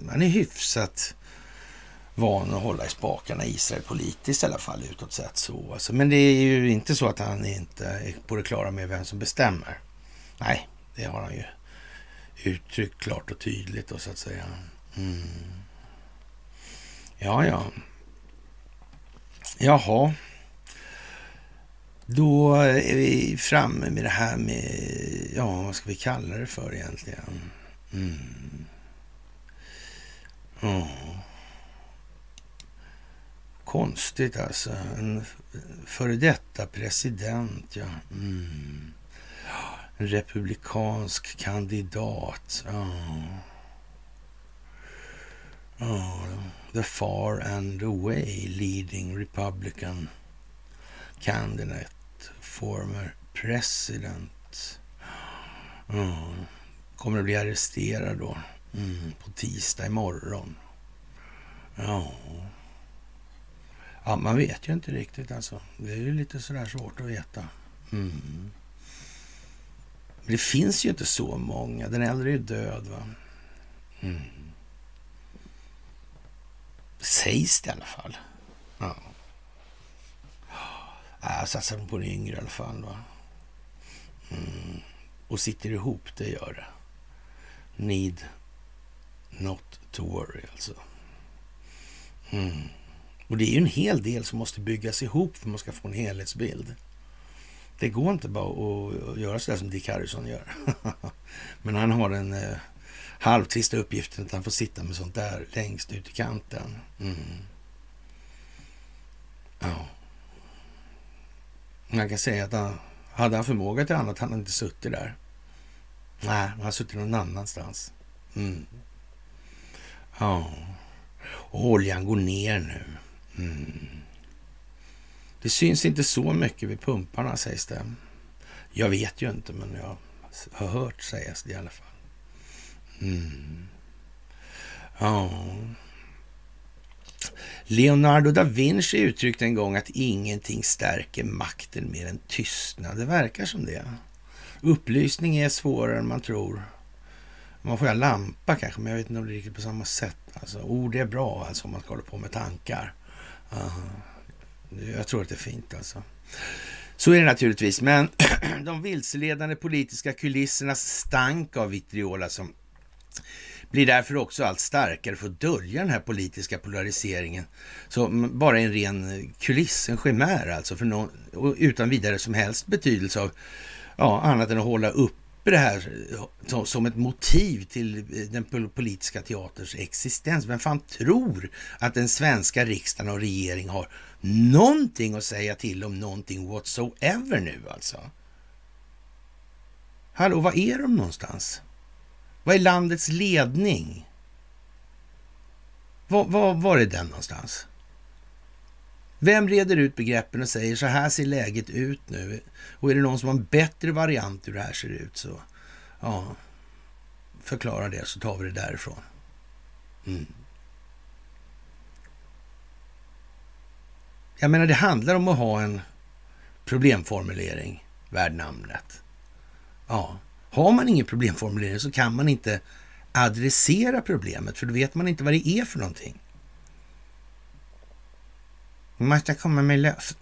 han är hyfsat van att hålla i spakarna i Israel politiskt i alla fall utåt sett så. Alltså. Men det är ju inte så att han inte är på det klara med vem som bestämmer. Nej, det har han ju uttryckt klart och tydligt då så att säga. Mm. Ja, ja. Jaha. Då är vi framme med det här med, ja vad ska vi kalla det för egentligen? Mm. Oh. Konstigt alltså. En före detta president, ja. Mm. En republikansk kandidat. Oh. Oh. The far and away leading republican candidate former president. Oh. Kommer att bli arresterad då mm. på tisdag imorgon. Ja. ja, man vet ju inte riktigt alltså. Det är ju lite sådär svårt att veta. Mm. Men det finns ju inte så många. Den äldre är ju död va. Mm. Sägs det i alla fall. Ja. Jag satsar på den yngre i alla fall. Va? Mm. Och sitter ihop, det gör det. Need not to worry alltså. Mm. Och det är ju en hel del som måste byggas ihop för att man ska få en helhetsbild. Det går inte bara att göra sådär som Dick Harrison gör. Men han har den eh, halvtrista uppgiften att han får sitta med sånt där längst ut i kanten. Mm. Ja. Man kan säga att han, hade han förmåga till annat hade han inte suttit där. Nej, han har suttit någon annanstans. Mm. Ja. Och oljan går ner nu. Mm. Det syns inte så mycket vid pumparna sägs det. Jag vet ju inte, men jag har hört sägas det i alla fall. Mm. Ja. Leonardo da Vinci uttryckte en gång att ingenting stärker makten mer än tystnad. Det verkar som det. Upplysning är svårare än man tror. Man får ha lampa kanske, men jag vet inte om det är riktigt på samma sätt. Alltså, ord är bra alltså om man ska hålla på med tankar. Uh, jag tror att det är fint alltså. Så är det naturligtvis, men de vilseledande politiska kulissernas stank av vitriola som blir därför också allt starkare för att dölja den här politiska polariseringen. Så bara en ren kuliss, en chimär alltså, för någon, utan vidare som helst betydelse av ja, annat än att hålla uppe det här eh, som ett motiv till eh, den politiska teaterns existens. Vem fan tror att den svenska riksdagen och regeringen har någonting att säga till om någonting whatsoever nu alltså? Hallå, var är de någonstans? Vad är landets ledning? Var, var, var är den någonstans? Vem reder ut begreppen och säger så här ser läget ut nu? Och är det någon som har en bättre variant hur det här ser ut så ja, förklara det så tar vi det därifrån. Mm. Jag menar, det handlar om att ha en problemformulering värd namnet. Ja, har man ingen problemformulering så kan man inte adressera problemet, för då vet man inte vad det är för någonting. Man ska komma med lös...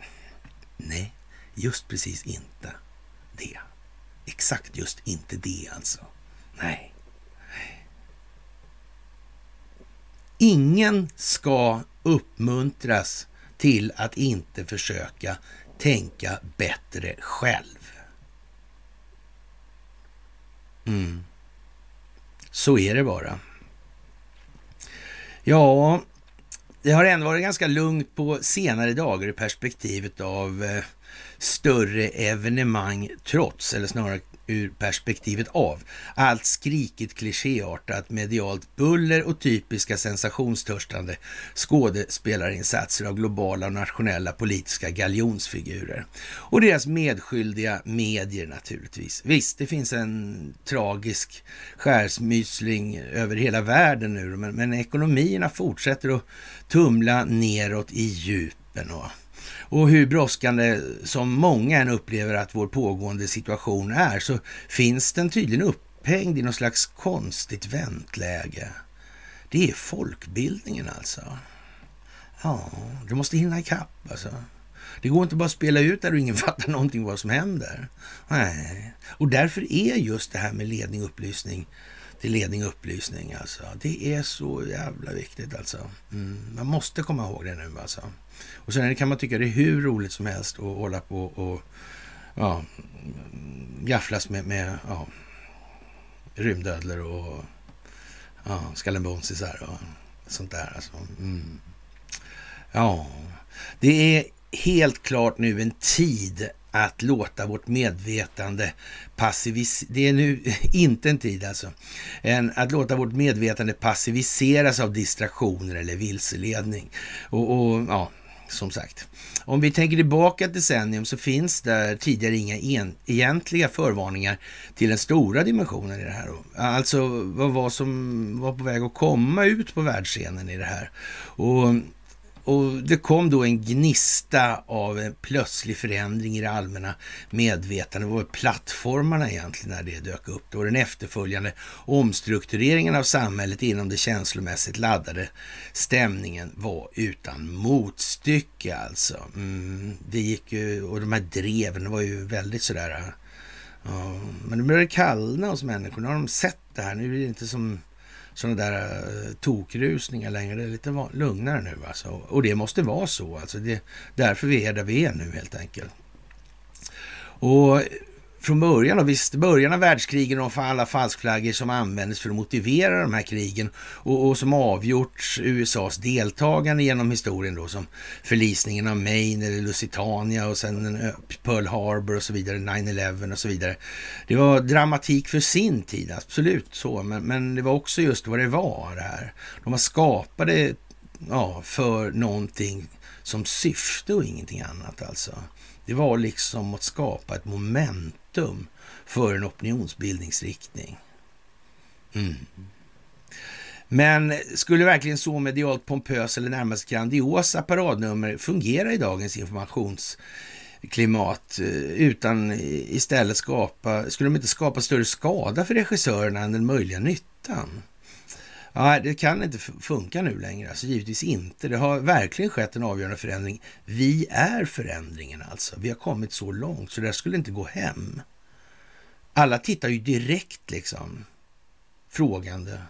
Nej, just precis inte det. Exakt just inte det alltså. Nej. Ingen ska uppmuntras till att inte försöka tänka bättre själv. Mm. Så är det bara. Ja, det har ändå varit ganska lugnt på senare dagar i perspektivet av eh, större evenemang trots, eller snarare ur perspektivet av allt skrikigt klichéartat medialt buller och typiska sensationstörstande skådespelarinsatser av globala och nationella politiska galjonsfigurer. Och deras medskyldiga medier naturligtvis. Visst, det finns en tragisk skärsmysling över hela världen nu, men, men ekonomierna fortsätter att tumla neråt i djupen. Och och hur brådskande som många än upplever att vår pågående situation är så finns den tydligen upphängd i något slags konstigt väntläge. Det är folkbildningen alltså. Ja, du måste hinna ikapp alltså. Det går inte bara att spela ut där och ingen fattar någonting vad som händer. Nej, och därför är just det här med ledning och upplysning till ledning och upplysning alltså. Det är så jävla viktigt alltså. Mm, man måste komma ihåg det nu alltså. Och sen kan man tycka det är hur roligt som helst att hålla på och ja, gafflas med, med ja, rymdödlor och ja, skallenbonsisar och sånt där. Alltså. Mm. Ja, det är helt klart nu en tid att låta vårt medvetande passivisera... Det är nu inte en tid alltså. En, att låta vårt medvetande passiviseras av distraktioner eller vilseledning. Och, och ja, som sagt. Om vi tänker tillbaka ett decennium så finns där tidigare inga en, egentliga förvarningar till den stora dimensionen i det här. Alltså vad var som var på väg att komma ut på världsscenen i det här. Och och det kom då en gnista av en plötslig förändring i det allmänna medvetandet. Det var plattformarna egentligen när det dök upp. Det var den efterföljande omstruktureringen av samhället inom det känslomässigt laddade stämningen var utan motstycke alltså. Mm, det gick ju, och de här dreven var ju väldigt sådär... Ja, men det började kallna hos människor. Nu har de sett det här. Nu är det inte som sådana där eh, tokrusningar längre. Det är lite lugnare nu alltså. Och det måste vara så. Alltså det är därför vi är där vi är nu helt enkelt. Och från början, och visst, början av världskrigen och alla falskflaggor som användes för att motivera de här krigen och, och, som avgjorts USAs deltagande genom historien då som förlisningen av Maine eller Lusitania och sen Pearl Harbor och så vidare, 9-11 och så vidare. Det var dramatik för sin tid, absolut så, men, men det var också just vad det var det här. De var skapade ja, för någonting som syfte och ingenting annat alltså. Det var liksom att skapa ett momentum för en opinionsbildningsriktning. Mm. Men skulle verkligen så medialt pompös eller närmast grandiosa paradnummer fungera i dagens informationsklimat eh, utan istället skapa, skulle de inte skapa större skada för regissörerna än den möjliga nyttan? Ja, det kan inte funka nu längre, alltså givetvis inte. Det har verkligen skett en avgörande förändring. Vi är förändringen alltså. Vi har kommit så långt så det skulle inte gå hem. Alla tittar ju direkt liksom frågande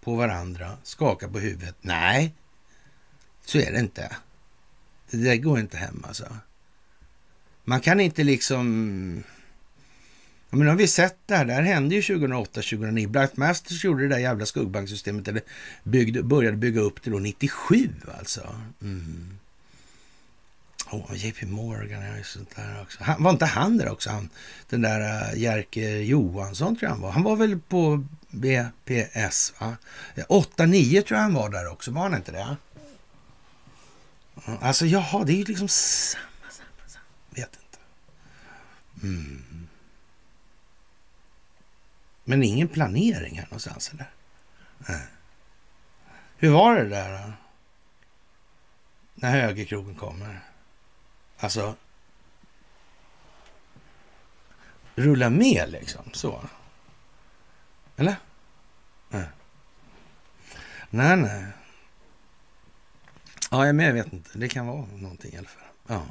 på varandra, skakar på huvudet. Nej, så är det inte. Det där går inte hem alltså. Man kan inte liksom men nu har vi sett det här. Det här hände ju 2008-2009. Blackmasters gjorde det där jävla skuggbanksystemet, eller byggde, började bygga upp det då 97 alltså. Mm. Oh, JP Morgan, ja, sånt där också. Han, var inte han där också? Han, den där uh, Jerker Johansson tror jag han var. Han var väl på BPS? Va? 8-9 tror jag han var där också. Var han inte det? Alltså jaha, det är ju liksom samma, samma, samma. Vet inte. Mm. Men ingen planering här någonstans eller? Nej. Hur var det där då? När högerkrogen kommer? Alltså, rulla med liksom så. Eller? Nej. Nej, nej. Ja, jag vet inte. Det kan vara någonting i alla fall. Ja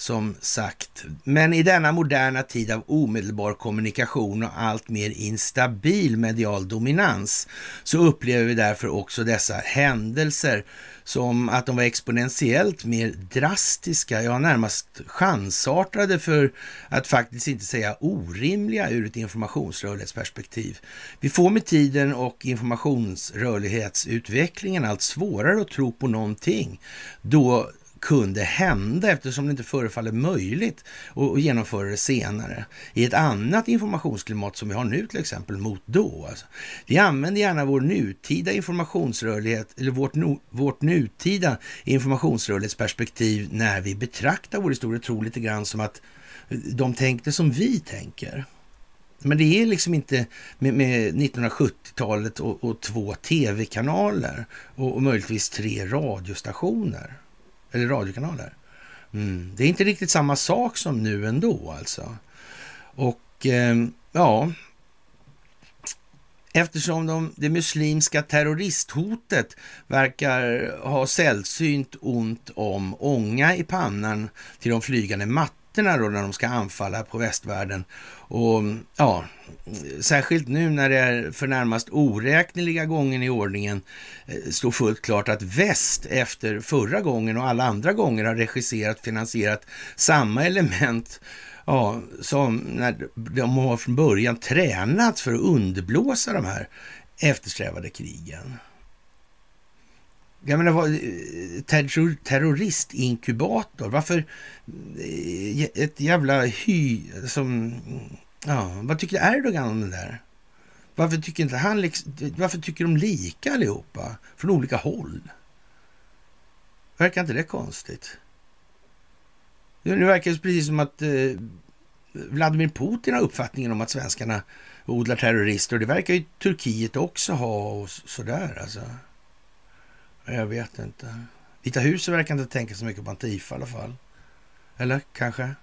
som sagt. Men i denna moderna tid av omedelbar kommunikation och allt mer instabil medial dominans så upplever vi därför också dessa händelser som att de var exponentiellt mer drastiska, ja närmast chansartade för att faktiskt inte säga orimliga ur ett informationsrörlighetsperspektiv. Vi får med tiden och informationsrörlighetsutvecklingen allt svårare att tro på någonting då kunde hända eftersom det inte förefaller möjligt att genomföra det senare i ett annat informationsklimat som vi har nu till exempel mot då. Alltså, vi använder gärna vår nutida informationsrörlighet eller vårt, no, vårt nutida informationsrörlighetsperspektiv när vi betraktar vår historia, tror lite grann som att de tänkte som vi tänker. Men det är liksom inte med, med 1970-talet och, och, två tv-kanaler och, och möjligtvis tre radiostationer eller radiokanaler. Mm. Det är inte riktigt samma sak som nu ändå alltså. Och eh, ja, eftersom de, det muslimska terroristhotet verkar ha sällsynt ont om ånga i pannan till de flygande mattorna då när de ska anfalla på västvärlden och ja, särskilt nu när det är för närmast oräkneliga gången i ordningen eh, står fullt klart att väst efter förra gången och alla andra gånger har regisserat, finansierat samma element ja, som när de har från början tränats för att underblåsa de här eftersträvade krigen. Jag menar, vad, eh, terror, terroristinkubator, varför eh, ett jävla hy som... Ja, vad tycker Erdogan om det där? Varför tycker inte han liksom, Varför tycker de lika allihopa? Från olika håll? Verkar inte det konstigt? Nu verkar det precis som att eh, Vladimir Putin har uppfattningen om att svenskarna odlar terrorister och det verkar ju Turkiet också ha och sådär alltså. Jag vet inte. Vita huset verkar inte tänka så mycket på Antifa i alla fall. Eller kanske?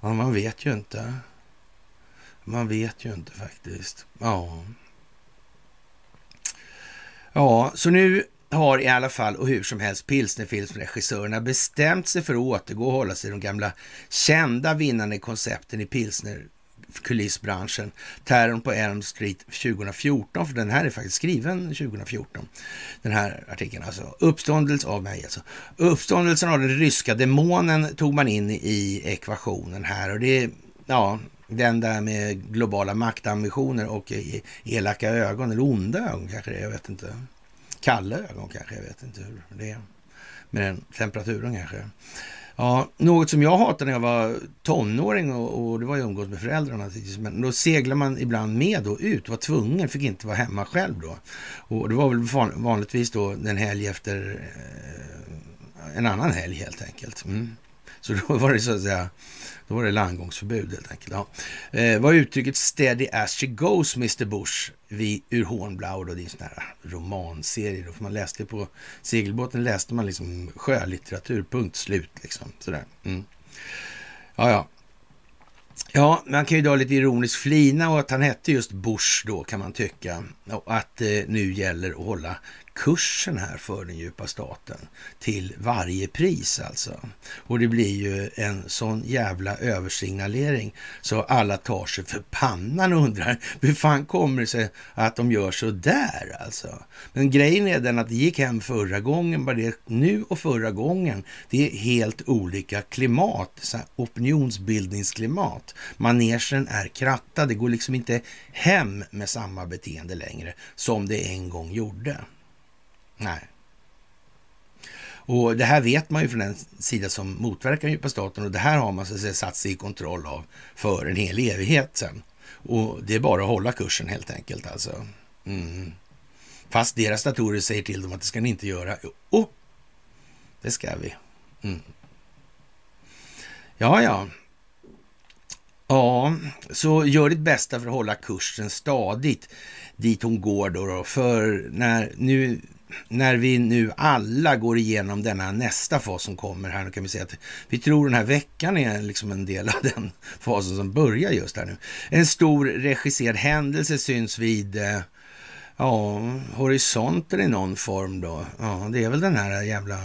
Ja, man vet ju inte. Man vet ju inte faktiskt. Ja. Ja, så nu har i alla fall och hur som helst pilsnerfilmsregissörerna bestämt sig för att återgå och hålla sig de gamla kända vinnande koncepten i pilsner kulissbranschen. Terrorn på Elm Street 2014, för den här är faktiskt skriven 2014. Den här artikeln alltså. Uppståndelse av mig alltså. Uppståndelsen av den ryska demonen tog man in i ekvationen här och det är, ja, den där med globala maktambitioner och elaka ögon, eller onda ögon kanske det är, jag vet inte. Kalla ögon kanske, jag vet inte hur det är. Med den temperaturen kanske. Ja, något som jag hatade när jag var tonåring och, och det var ju umgås med föräldrarna. Men då seglade man ibland med då ut, var tvungen, fick inte vara hemma själv då. Och det var väl vanligtvis då en helg efter eh, en annan helg helt enkelt. Mm. Så då var det så att säga då var det landgångsförbud helt enkelt. Ja. Eh, var uttrycket “Steady as she goes, Mr Bush” vi, ur Hornblau. Då, det är en sån här romanserie. Då, för man läste på segelbåten läste man liksom sjölitteratur, punkt slut. Liksom, sådär. Mm. Ja, ja. Ja, man kan ju då lite ironiskt flina och att han hette just Bush då kan man tycka. Och att eh, nu gäller att hålla kursen här för den djupa staten till varje pris alltså. Och det blir ju en sån jävla översignalering så alla tar sig för pannan och undrar hur fan kommer det sig att de gör så där alltså. Men grejen är den att det gick hem förra gången, bara det nu och förra gången, det är helt olika klimat, så opinionsbildningsklimat. Manegen är krattad, det går liksom inte hem med samma beteende längre som det en gång gjorde. Nej. Och det här vet man ju från den sida som motverkar den djupa staten och det här har man så att säga, satt sig i kontroll av för en hel evighet sen. Och det är bara att hålla kursen helt enkelt alltså. Mm. Fast deras datorer säger till dem att det ska ni inte göra. Oh, det ska vi. Mm. Ja, ja. Ja, så gör ditt bästa för att hålla kursen stadigt dit hon går då. För när nu när vi nu alla går igenom denna nästa fas som kommer här, nu kan vi säga att vi tror den här veckan är liksom en del av den fasen som börjar just här nu. En stor regisserad händelse syns vid eh, ja, horisonten i någon form då. Ja, det är väl den här jävla...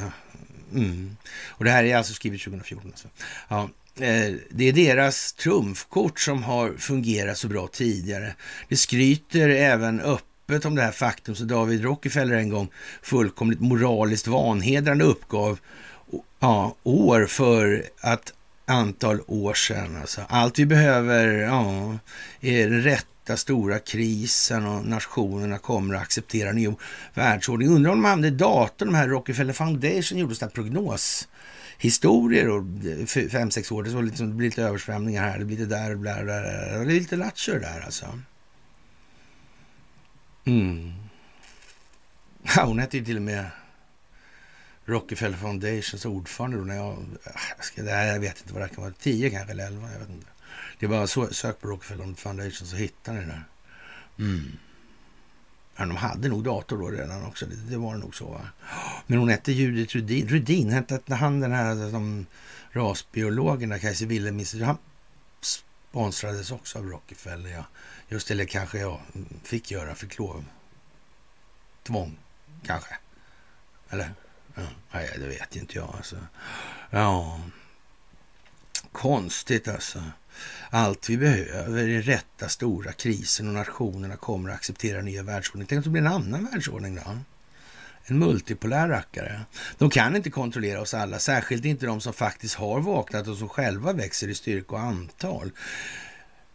Mm. Och det här är alltså skrivet 2014. Alltså. Ja, eh, det är deras trumfkort som har fungerat så bra tidigare. Det skryter även upp öppet om det här faktum så David Rockefeller en gång fullkomligt moraliskt vanhedrande uppgav ja, år för att antal år sedan. Alltså. Allt vi behöver ja, är den rätta stora krisen och nationerna kommer att acceptera en ny världsordning. Undrar om de använde datorn, de här Rockefeller Foundation gjorde sådana prognos historier och fem, sex år. Det, så liksom, det blir lite översvämningar här, det blir lite där, bla, bla, där. Det är lite lattjo där alltså. Mm. Ja, hon hette ju till och med Rockefeller Foundations ordförande då när jag... Jag, ska, jag vet inte vad det kan vara. Tio kanske eller elva. Jag vet inte. Det är bara så, sök på Rockefeller Foundation så hittar ni det. Mm. Ja, de hade nog dator då redan också. Det, det var nog så. Va? Men hon hette Judith Rudin. Rudin hette han den här som rasbiologen, Kajse Wilhelmsen. Han sponsrades också av Rockefeller. Ja. Just eller kanske jag fick göra, fick lov. Tvång, kanske. Eller? Ja, nej, det vet inte jag alltså. Ja, konstigt alltså. Allt vi behöver är rätta stora krisen och nationerna kommer att acceptera nya världsordning. Tänk om det blir en annan världsordning då? En multipolär rackare. De kan inte kontrollera oss alla, särskilt inte de som faktiskt har vaknat och som själva växer i styrka och antal.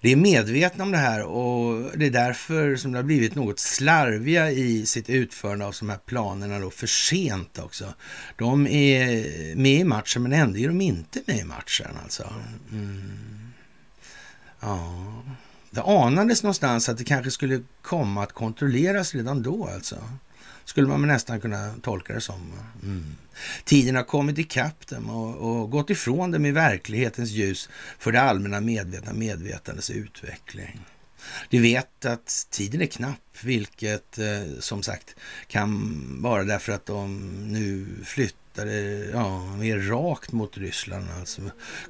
Vi är medvetna om det här och det är därför som det har blivit något slarviga i sitt utförande av de här planerna då för sent också. De är med i matchen men ändå är de inte med i matchen alltså. Mm. Ja, det anades någonstans att det kanske skulle komma att kontrolleras redan då alltså. Skulle man nästan kunna tolka det som. Eh, mm. Tiden har kommit ikapp dem och, och gått ifrån dem i verklighetens ljus för det allmänna medvetna medvetandets utveckling. De vet att tiden är knapp, vilket eh, som sagt kan vara därför att de nu flyttar ja, mer rakt mot Ryssland. Alltså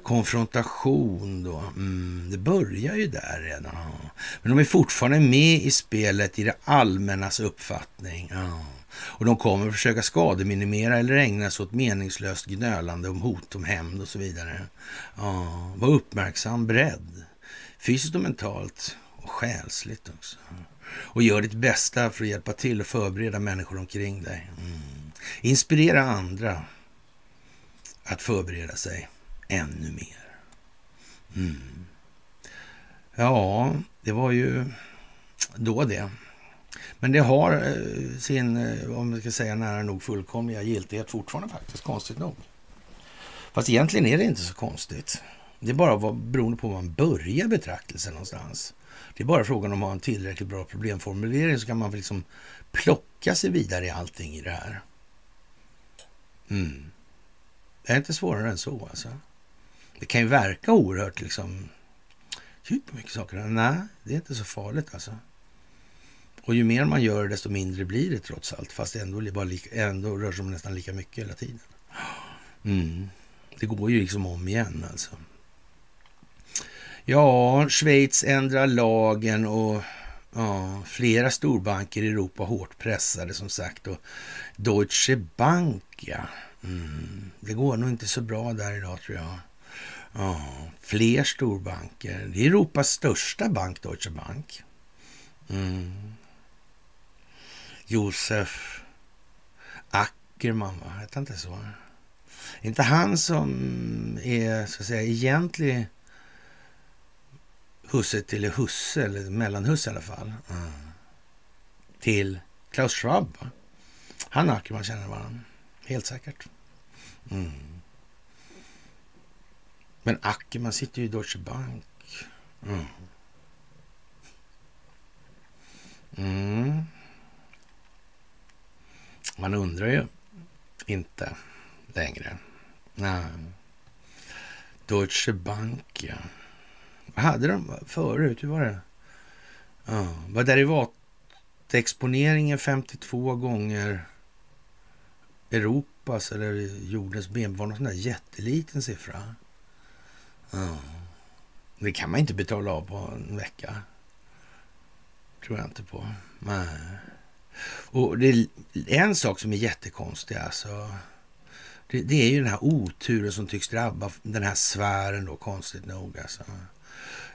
konfrontation då. Mm, det börjar ju där redan. Ja. Men de är fortfarande med i spelet i det allmännas uppfattning. Ja. Och de kommer försöka skademinimera eller ägna sig åt meningslöst gnölande om hot om hämnd och så vidare. Ja, var uppmärksam, beredd. Fysiskt och mentalt och själsligt också. Och gör ditt bästa för att hjälpa till och förbereda människor omkring dig. Mm. Inspirera andra att förbereda sig ännu mer. Mm. Ja, det var ju då det. Men det har eh, sin, eh, om vi ska säga nära nog fullkomliga giltighet fortfarande faktiskt, konstigt nog. Fast egentligen är det inte så konstigt. Det är bara beroende på var man börjar betraktelsen någonstans. Det är bara frågan om att ha en tillräckligt bra problemformulering så kan man liksom plocka sig vidare i allting i det här. Mm. Det är inte svårare än så alltså. Det kan ju verka oerhört liksom, djupt mycket saker. Nej, det är inte så farligt alltså. Och ju mer man gör desto mindre blir det trots allt. Fast det ändå, bara lika, ändå rör sig om nästan lika mycket hela tiden. Mm. Det går ju liksom om igen alltså. Ja, Schweiz ändrar lagen och ja, flera storbanker i Europa hårt pressade som sagt. Och Deutsche Bank, ja. Mm. Det går nog inte så bra där idag tror jag. Ja, fler storbanker. Det är Europas största bank, Deutsche Bank. Mm. Josef Ackerman, va? Hette inte så? inte han som är så att säga egentlig husse till husse, eller mellanhusse i alla fall, mm. till Klaus Schwab. Va? Han och Ackerman känner varandra, helt säkert. Mm. Men Ackerman sitter ju i Deutsche Bank. Mm. Mm. Man undrar ju inte längre. Nej. Deutsche Bank, ja. Hade de förut? Hur var det? Ja, var derivatexponeringen 52 gånger Europas eller jordens BNP? Var någon sån där jätteliten siffra? Ja. Det kan man inte betala av på en vecka. Tror jag inte på. Nej. Och det är en sak som är jättekonstig alltså. Det, det, är ju den här oturen som tycks drabba den här sfären då, konstigt nog alltså.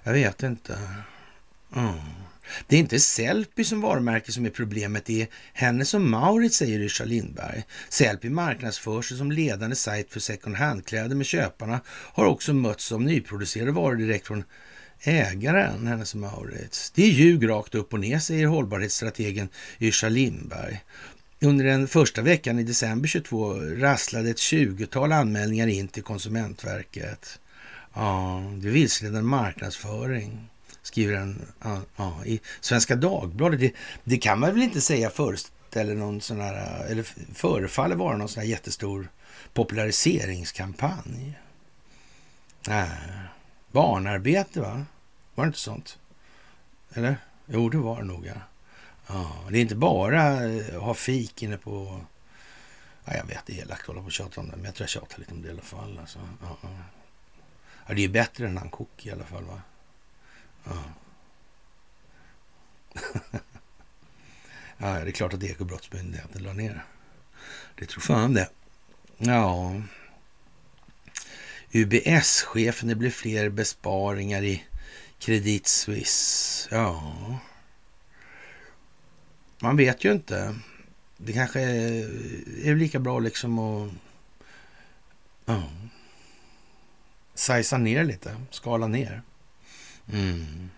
Jag vet inte. Mm. Det är inte Sellpy som varumärke som är problemet, det är Hennes som Mauritz, säger Yrsa Lindberg. Sellpy marknadsför sig som ledande sajt för second hand-kläder, men köparna har också mötts av nyproducerade varor direkt från ägaren, Hennes och Mauritz. Det är ljug rakt upp och ner, säger hållbarhetsstrategen Yrsa Lindberg. Under den första veckan i december 22 rasslade ett 20-tal anmälningar in till Konsumentverket. Ja, det är vilseledande marknadsföring, skriver en ja, i Svenska Dagbladet. Det, det, kan man väl inte säga föreställer någon sån här, eller förefaller vara någon sån här jättestor populariseringskampanj. Nej. Barnarbete, va? Var det inte sånt? Eller? Jo, det var det nog, ja. ja. Det är inte bara att ha fik inne på... Ja, jag vet, det är elakt att hålla på och tjata om det, men jag tror jag tjatar lite om det i alla fall. Alltså. Ja, ja. det är bättre än Nankook i alla fall, va? Ja. ja, det är klart att Ekobrottsmyndigheten la ner. Det tror fan det. Ja, UBS-chefen, det blir fler besparingar i Credit Suisse. Ja, man vet ju inte. Det kanske är, lika bra liksom att ja, sajsa ner lite, skala ner. Mm.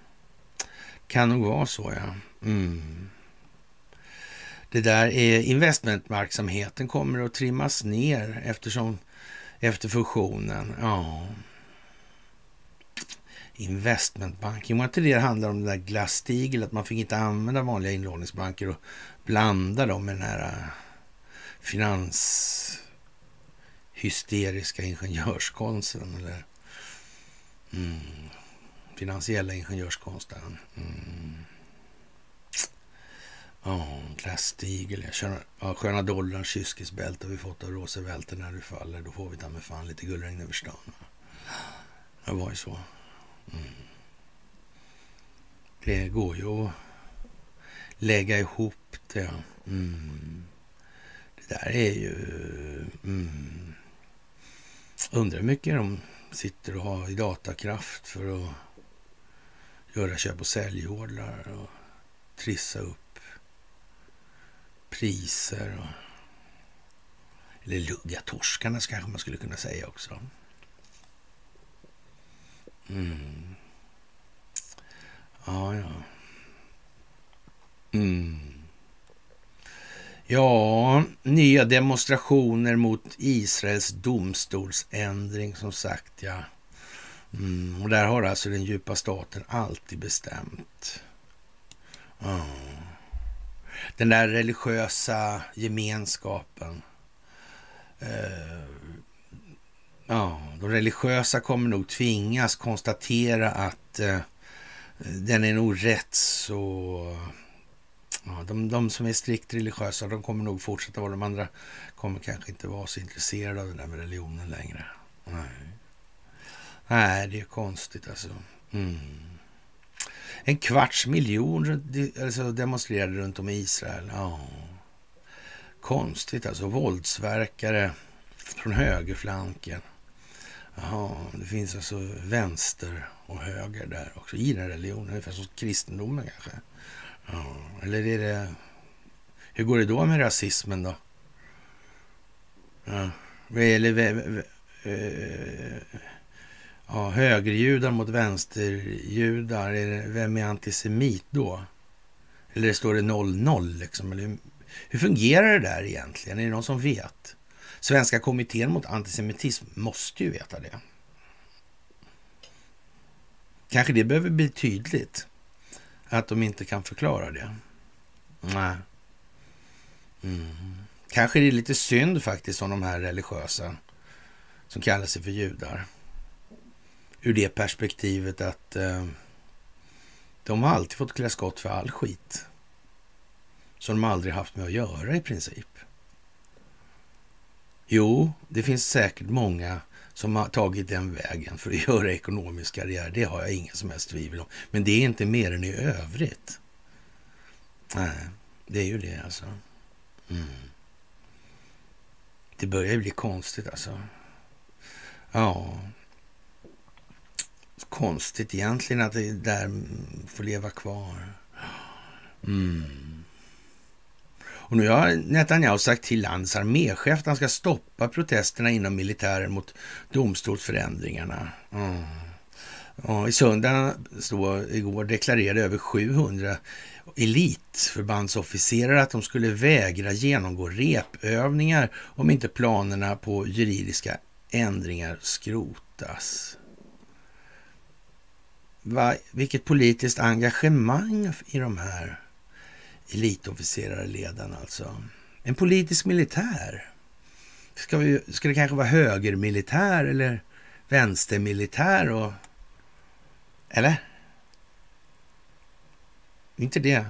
Kan nog vara så, ja. Mm. Det där är investmentverksamheten kommer att trimmas ner eftersom efter fusionen. Ja. investmentbanking. Var inte det det handlar om, den där Glass-Steagall, att man fick inte använda vanliga inlåningsbanker och blanda dem med den här äh, finanshysteriska ingenjörskonsten eller mm, finansiella ingenjörskonsten. Mm. Ja, oh, Glass-Steagall. Ja, sköna dollarns kyskisbälte har vi fått av Roosevelt när du faller. Då får vi ta med fan lite guldregn över stan. Det var ju så. Mm. Det går ju att lägga ihop det. Mm. Det där är ju... Mm. Undrar hur mycket de sitter och har i datakraft för att göra köp och säljordrar och trissa upp priser. Och, eller lugga torskarna kanske man skulle kunna säga också. Mm. Ja, ja. Mm. Ja, nya demonstrationer mot Israels domstolsändring som sagt, ja. Mm. Och där har alltså den djupa staten alltid bestämt. Ja. Den där religiösa gemenskapen. Eh, Ja, de religiösa kommer nog tvingas konstatera att eh, den är nog rätt så... Ja, de, de, som är strikt religiösa, de kommer nog fortsätta vara. De andra kommer kanske inte vara så intresserade av det där med religionen längre. Nej, Nej det är konstigt alltså. Mm. En kvarts miljon alltså, demonstrerade runt om i Israel. Ja. Konstigt alltså. Våldsverkare från högerflanken. Ja, det finns alltså vänster och höger där också i den religionen, ungefär som kristendomen kanske. Ja, eller är det... Hur går det då med rasismen då? Ja, eller... Eh, ja, högerjudar mot vänsterjudar. Är det, vem är antisemit då? Eller står det 00? liksom? Eller, hur fungerar det där egentligen? Är det någon som vet? Svenska kommittén mot antisemitism måste ju veta det. Kanske det behöver bli tydligt att de inte kan förklara det. Nej. Mm. Kanske det är lite synd faktiskt om de här religiösa som kallar sig för judar. Ur det perspektivet att eh, de har alltid fått klä skott för all skit. Som de aldrig haft med att göra i princip. Jo, det finns säkert många som har tagit den vägen för att göra ekonomisk karriär. Det har jag ingen som helst tvivel om. Men det är inte mer än i övrigt. Nej, det är ju det alltså. Mm. Det börjar bli konstigt alltså. Ja. Konstigt egentligen att det där får leva kvar. Mm. Och nu har Netanyahu sagt till landets arméchef att han ska stoppa protesterna inom militären mot domstolsförändringarna. Mm. Ja, I söndags då, igår deklarerade över 700 elitförbandsofficerare att de skulle vägra genomgå repövningar om inte planerna på juridiska ändringar skrotas. Va, vilket politiskt engagemang i de här elitofficerarleden alltså. En politisk militär. Ska, vi, ska det kanske vara högermilitär eller vänstermilitär? Och, eller? Inte det.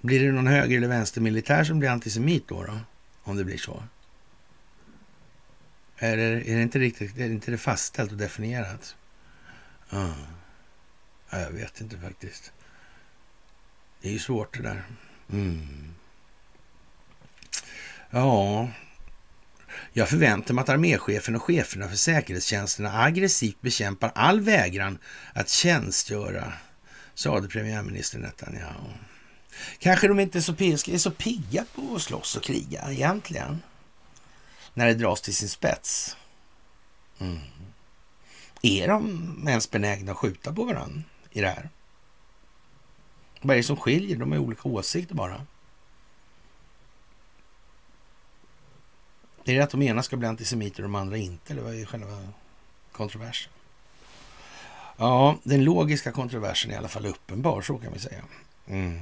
Blir det någon höger eller vänstermilitär som blir antisemit då? då? Om det blir så. Eller är det inte riktigt är det inte det fastställt och definierat? Uh. Ja, jag vet inte faktiskt. Det är ju svårt det där. Mm. Ja, jag förväntar mig att arméchefen och cheferna för säkerhetstjänsterna aggressivt bekämpar all vägran att tjänstgöra, sade premiärminister Netanyahu. Kanske de inte är så, är så pigga på att slåss och kriga egentligen, när det dras till sin spets. Mm. Är de ens benägna att skjuta på varandra i det här? Vad är det som skiljer? De har olika åsikter bara. Är det att de ena ska bli antisemiter och de andra inte? Eller vad är själva kontroversen? Ja, den logiska kontroversen är i alla fall uppenbar, så kan vi säga. Mm.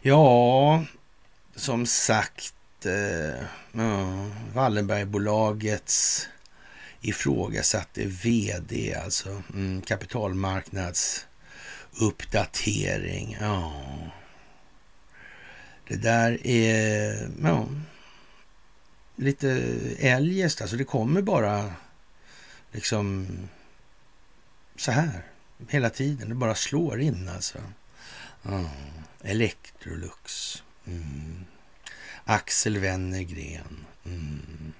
Ja, som sagt, eh, ja, Wallenbergbolagets ifrågasatte vd, alltså mm, Uppdatering. Ja. Det där är ja, lite eljest, alltså det kommer bara liksom så här hela tiden. Det bara slår in alltså. Ja. Electrolux. Mm. Axel Wennergren. Mm.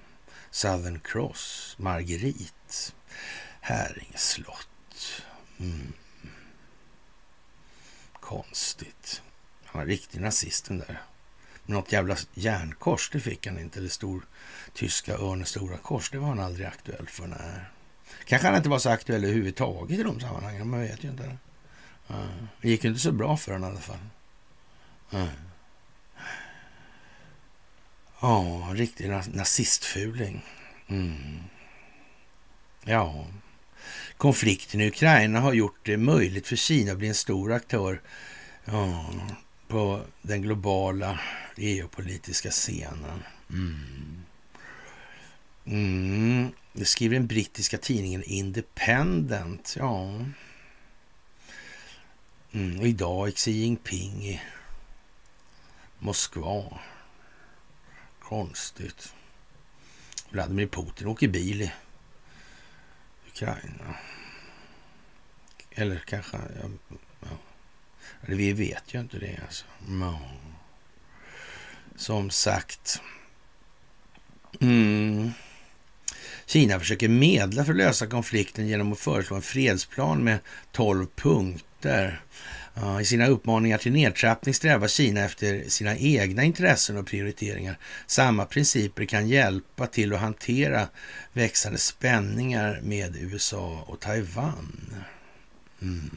Southern Cross. Marguerite. Häringe slott. Mm. Konstigt. Han var riktig nazist den där. Något jävla järnkors, det fick han inte. Eller stor tyska örnens stora kors, det var han aldrig aktuell för. Nej. Kanske han inte var så aktuell överhuvudtaget i de sammanhangen, man vet ju inte. Eh, det gick ju inte så bra för honom i alla fall. Eh. Ja, en riktig nazistfuling. Mm. Ja. Konflikten i Ukraina har gjort det möjligt för Kina att bli en stor aktör ja, på den globala geopolitiska scenen. Mm. Mm. Det skriver den brittiska tidningen Independent. Ja. Mm. Och idag är Xi Jinping i Moskva. Konstigt. Vladimir Putin åker bil i Ukraina. Eller kanske... Ja, ja. Vi vet ju inte det alltså. Ja. Som sagt. Mm. Kina försöker medla för att lösa konflikten genom att föreslå en fredsplan med 12 punkter. I sina uppmaningar till nedtrappning strävar Kina efter sina egna intressen och prioriteringar. Samma principer kan hjälpa till att hantera växande spänningar med USA och Taiwan. Mm.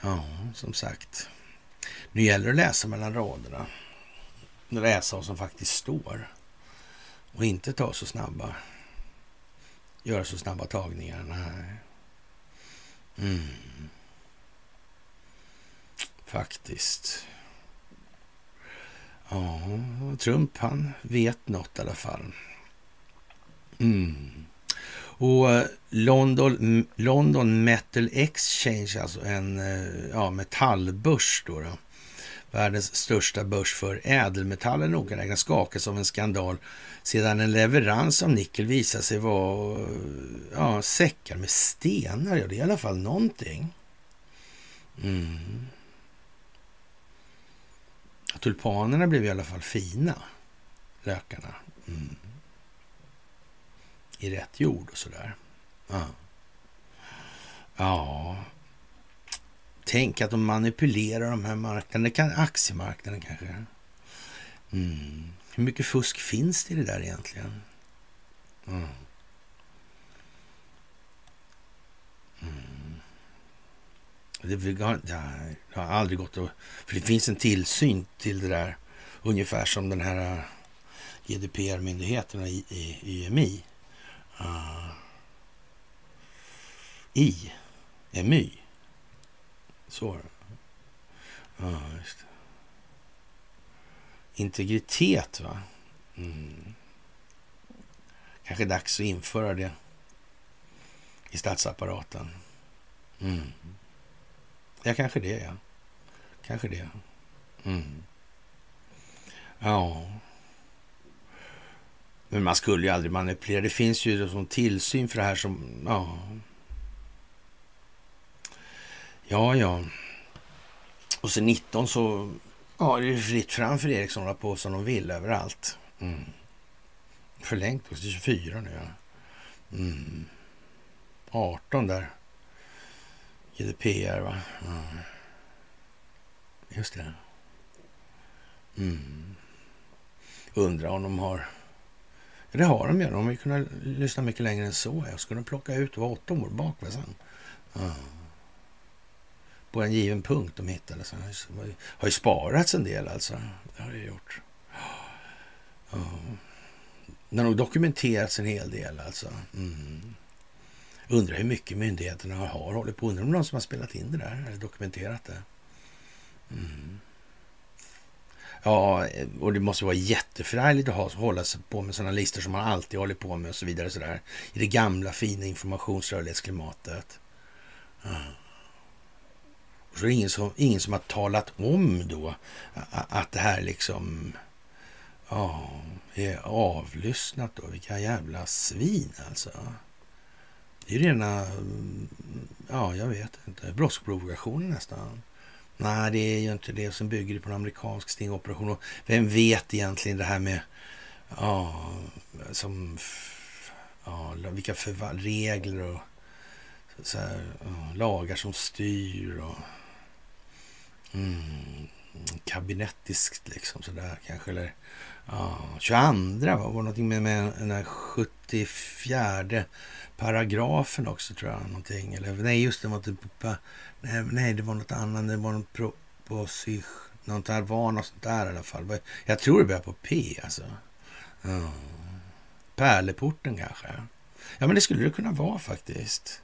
Ja, som sagt. Nu gäller det att läsa mellan raderna. Läsa vad som faktiskt står. Och inte ta så snabba göra så snabba tagningar. Nej. Mm. Faktiskt. Ja, Trump han vet något i alla fall. Mm. Och eh, London, London Metal Exchange, alltså en eh, ja, metallbörs då, då världens största börs för ädelmetaller nogräknat skakas av en skandal sedan en leverans av nickel visade sig vara ja, säckar med stenar. Ja, det är i alla fall någonting. Mm. Tulpanerna blev i alla fall fina, lökarna. Mm. I rätt jord och sådär. Ja. ja, Tänk att de manipulerar de här marknaderna. Kan, aktiemarknaden kanske. Mm. Hur mycket fusk finns det i det där egentligen? Mm. Mm. Det, har, det har aldrig gått att... För det finns en tillsyn till det där. Ungefär som den här äh, GDPR-myndigheten i, i, i Uh, I, ah. EMY. Så Ja, just det. Integritet, va? Mm. Kanske dags att införa det i statsapparaten. Mm. Ja, kanske det, ja. Kanske det. Mm. Ja. Men man skulle ju aldrig manipulera. Det finns ju som tillsyn för det här som... Ja. Ja, ja. Och sen 19 så ja, det är fritt fram för Ericsson att på som de vill överallt. Mm. Förlängt också till 24 nu. Ja. Mm. 18 där. GDPR va? Mm. Just det. Mm. Undrar om de har... Ja, det har de ju. De har ju kunnat lyssna mycket längre än så. Jag skulle plocka ut det var åtta år bak. Sen. Mm på en given punkt de hittade. Så det har ju sparats en del alltså. Det har det gjort. Ja. Det har nog dokumenterats en hel del alltså. Mm. Undrar hur mycket myndigheterna har hållit på. Undrar om någon som har spelat in det där eller dokumenterat det. Mm. Ja, och det måste vara jätteförargligt att ha, hålla sig på med sådana listor som man alltid håller på med och så vidare. Så där, I det gamla fina informationsrörlighetsklimatet. Mm. Och så är det ingen som, ingen som har talat om då att det här liksom ja, är avlyssnat då. Vilka jävla svin alltså. Det är rena, ja jag vet inte, brottsprovokationer nästan. Nej, det är ju inte det som bygger på en amerikansk stingoperation. Och vem vet egentligen det här med, ja, som, ja, vilka regler och så här, ja, lagar som styr och mm, kabinettiskt liksom sådär kanske. Eller ja, 22 var det någonting med, med den här 74 paragrafen också tror jag. Någonting. Eller, nej, just det var typ inte... Nej, nej, det var något annat. Det var någon proposition. Något där var något sånt där i alla fall. Jag tror det börjar på P alltså. Ja. Pärleporten kanske. Ja, men det skulle det kunna vara faktiskt.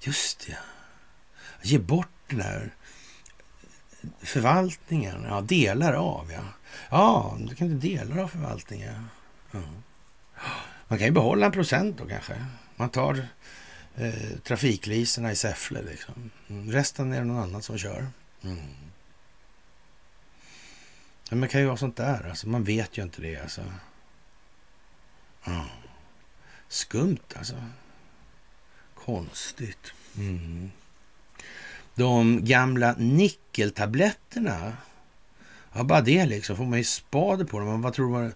Just det. Ge bort den där förvaltningen. Ja, delar av ja. Ja, du kan inte delar av förvaltningen. Ja. Man kan ju behålla en procent då kanske. Man tar eh, trafikliserna i Säffle liksom. Mm, resten är det någon annan som kör. Mm. Men man kan ju vara sånt där. Alltså, man vet ju inte det. Alltså. Ja. Skumt alltså. Konstigt. Mm. De gamla nickeltabletterna. Ja, bara det liksom. Får man ju spader på dem. Vad tror man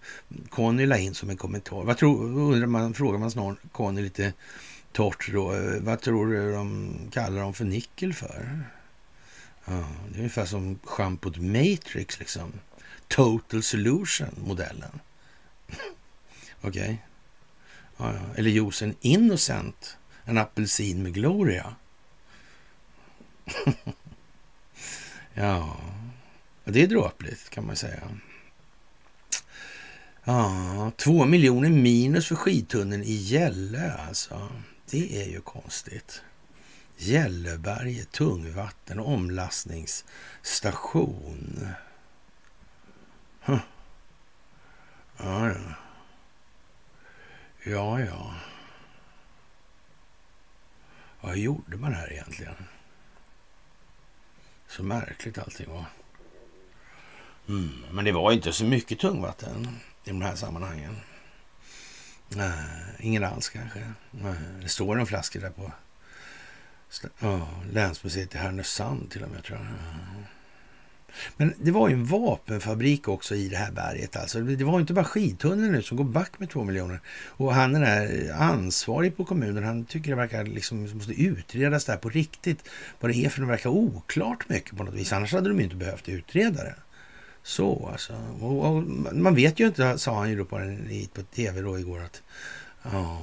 Conny la in som en kommentar? Vad tror, undrar man, frågar man snart Conny lite torrt då. Eh, vad tror du de kallar dem för nickel för? Ja, det är ungefär som schampot Matrix liksom. Total Solution-modellen. Okej. Okay. Ja, ja. Eller juicen Innocent. En apelsin med Gloria. ja, det är dråpligt kan man säga. Ja, två miljoner minus för skidtunneln i Gälle alltså. Det är ju konstigt. Gälleberget, tungvatten och omlastningsstation. Huh. Ja, ja. Ja, ja. Vad gjorde man här egentligen? Så märkligt allting var. Mm, men det var inte så mycket tungvatten i de här sammanhangen. Nej, ingen alls kanske. Nej, det står en flaska där på ja, länsmuseet i Härnösand till och med tror jag. Men det var ju en vapenfabrik också i det här berget. Alltså. Det var inte bara skidtunneln nu som går back med två miljoner. Och han den här eh, ansvarig på kommunen. Han tycker det verkar liksom måste utredas där på riktigt. Vad det är för det verkar oklart mycket på något vis. Annars hade de ju inte behövt utreda det. Så alltså. Och, och, man vet ju inte, sa han ju då på, på tv då igår att ja,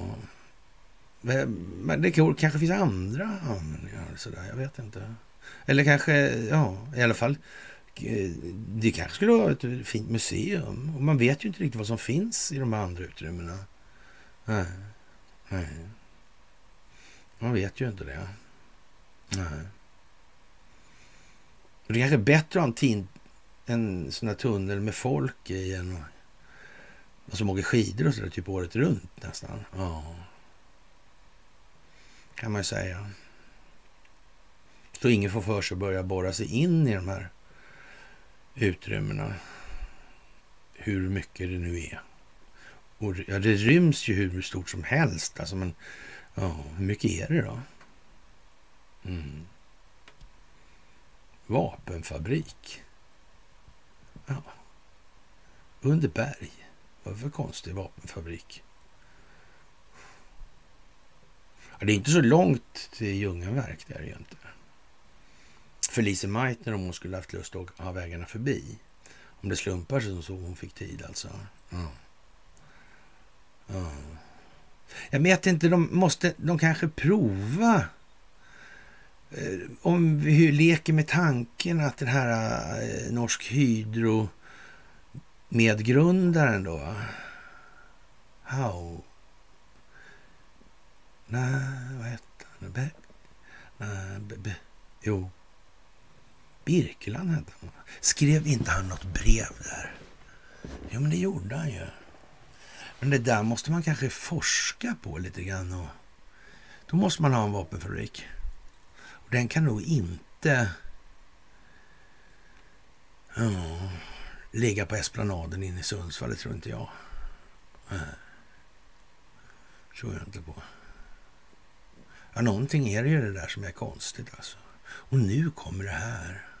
men det kanske finns andra anledningar sådär. Jag vet inte. Eller kanske, ja, i alla fall Eh, det kanske skulle vara ett fint museum. Och man vet ju inte riktigt vad som finns i de andra utrymmena. Nej. Nej. Man vet ju inte det. Nej. Det är kanske är bättre att ha en, en sån här tunnel med folk i än som alltså, åker skidor och sådär typ året runt nästan. Ja. Kan man ju säga. Så ingen får för sig att börja borra sig in i de här utrymmena. Hur mycket det nu är. Och, ja, det ryms ju hur stort som helst. Alltså, men ja, hur mycket är det då? Mm. Vapenfabrik. Ja. Under berg. Vad för konstig vapenfabrik? Ja, det är inte så långt till Ljungaverk, där egentligen för Lise Meitner om hon skulle haft lust att ha vägarna förbi. Om det slumpar sig så hon fick tid alltså. Mm. Mm. Jag vet inte, de måste, de kanske prova eh, om vi leker med tanken att den här eh, Norsk Hydro medgrundaren då How... Nej, vad hette han? Be... Nej, be, be, jo. Birkeland hette han. Skrev inte han något brev där? Jo, men det gjorde han ju. Men det där måste man kanske forska på lite grann. Och då måste man ha en vapenfabrik. Och den kan nog inte ja, ligga på Esplanaden inne i Sundsvall, det tror inte jag. Nej. tror jag inte på. Ja, någonting är det ju det där som är konstigt alltså. Och nu kommer det här.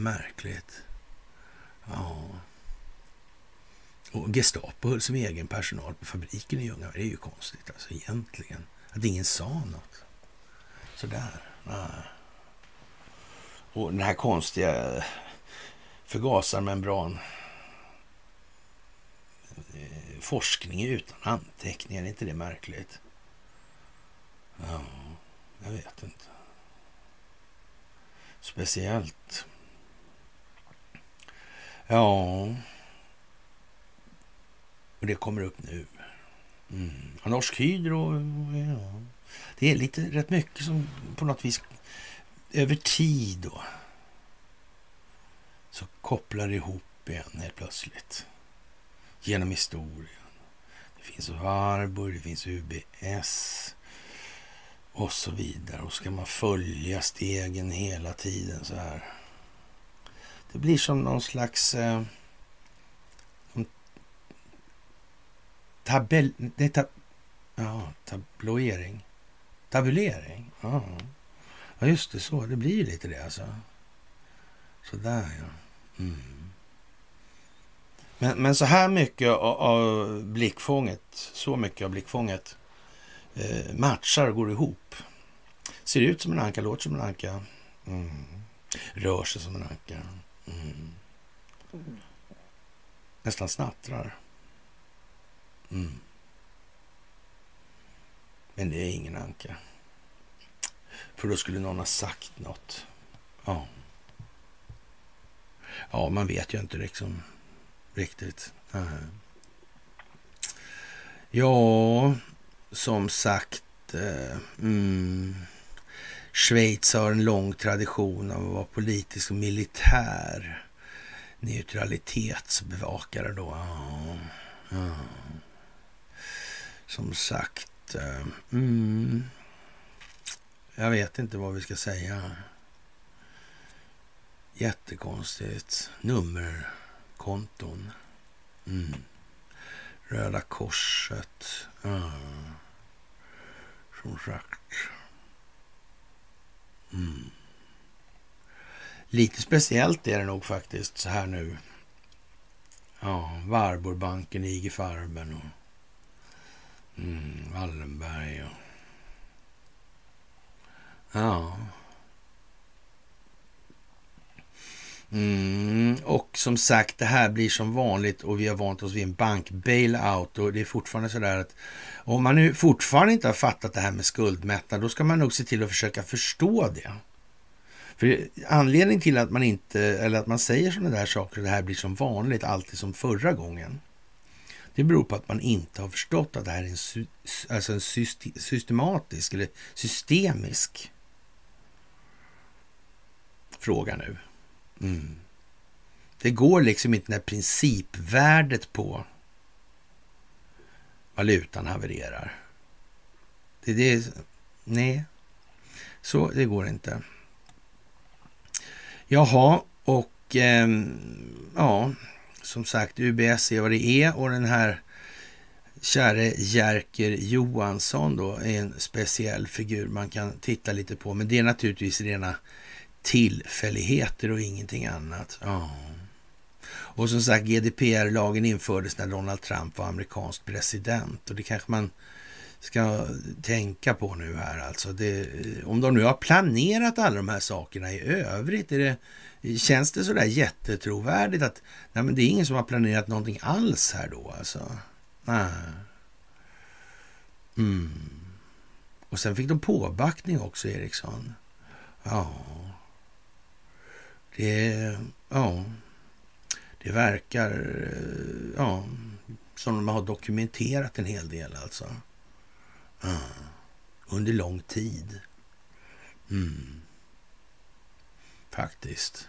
Märkligt. Ja. Och Gestapo höll som egen personal på fabriken i Ljungaverk. Det är ju konstigt alltså egentligen. Att ingen sa något. Sådär. Nej. Och den här konstiga förgasarmembran eh, forskning utan anteckningar, är inte det märkligt? Ja, jag vet inte. Speciellt. Ja. Och det kommer upp nu. Mm. Norsk Hydro, ja. Det är lite rätt mycket som på något vis över tid då så kopplar det ihop igen helt plötsligt. Genom historien. Det finns Varburg, det finns UBS och så vidare. Och ska man följa stegen hela tiden så här. Det blir som någon slags eh, tabell... Det är tab, ja, tabloering. Tabulering. Ja. ja, just det. Så. Det blir lite det alltså. Sådär ja. Mm. Men, men så här mycket av, av blickfånget, så mycket av blickfånget eh, matchar och går ihop. Ser ut som en anka, låter som en anka. Mm. Rör sig som en anka. Mm. Nästan snattrar. Mm. Men det är ingen anka. För då skulle någon ha sagt något. Ja. Ja, man vet ju inte liksom riktigt. Ja, som sagt. Eh, mm, Schweiz har en lång tradition av att vara politisk och militär neutralitetsbevakare då. Ja, ja. Som sagt. Eh, mm, jag vet inte vad vi ska säga. Jättekonstigt. Nummerkonton. Mm. Röda Korset. Ja. Som sagt. Mm. Lite speciellt är det nog faktiskt så här nu. Ja, Warburgbanken, IG Farben och mm, Wallenberg och... Ja. Mm, och som sagt, det här blir som vanligt och vi har vant oss vid en bank-bailout och det är fortfarande så där att om man nu fortfarande inte har fattat det här med skuldmättnad, då ska man nog se till att försöka förstå det. För anledningen till att man inte, eller att man säger sådana där saker, och det här blir som vanligt, alltid som förra gången. Det beror på att man inte har förstått att det här är en, alltså en systematisk eller systemisk fråga nu. Mm. Det går liksom inte när principvärdet på valutan havererar. Det, det, nej, så det går inte. Jaha, och eh, ja, som sagt, UBS är vad det är och den här käre Jerker Johansson då är en speciell figur man kan titta lite på. Men det är naturligtvis rena tillfälligheter och ingenting annat. Ja. Och som sagt, GDPR-lagen infördes när Donald Trump var amerikansk president och det kanske man ska tänka på nu här alltså. Det, om de nu har planerat alla de här sakerna i övrigt, är det, känns det sådär jättetrovärdigt att nej, men det är ingen som har planerat någonting alls här då alltså? Nej. Mm. Och sen fick de påbackning också, Eriksson. Ja. Det, ja, det verkar eh, ja, som de har dokumenterat en hel del alltså. Ja, Under lång tid. Mm. Faktiskt.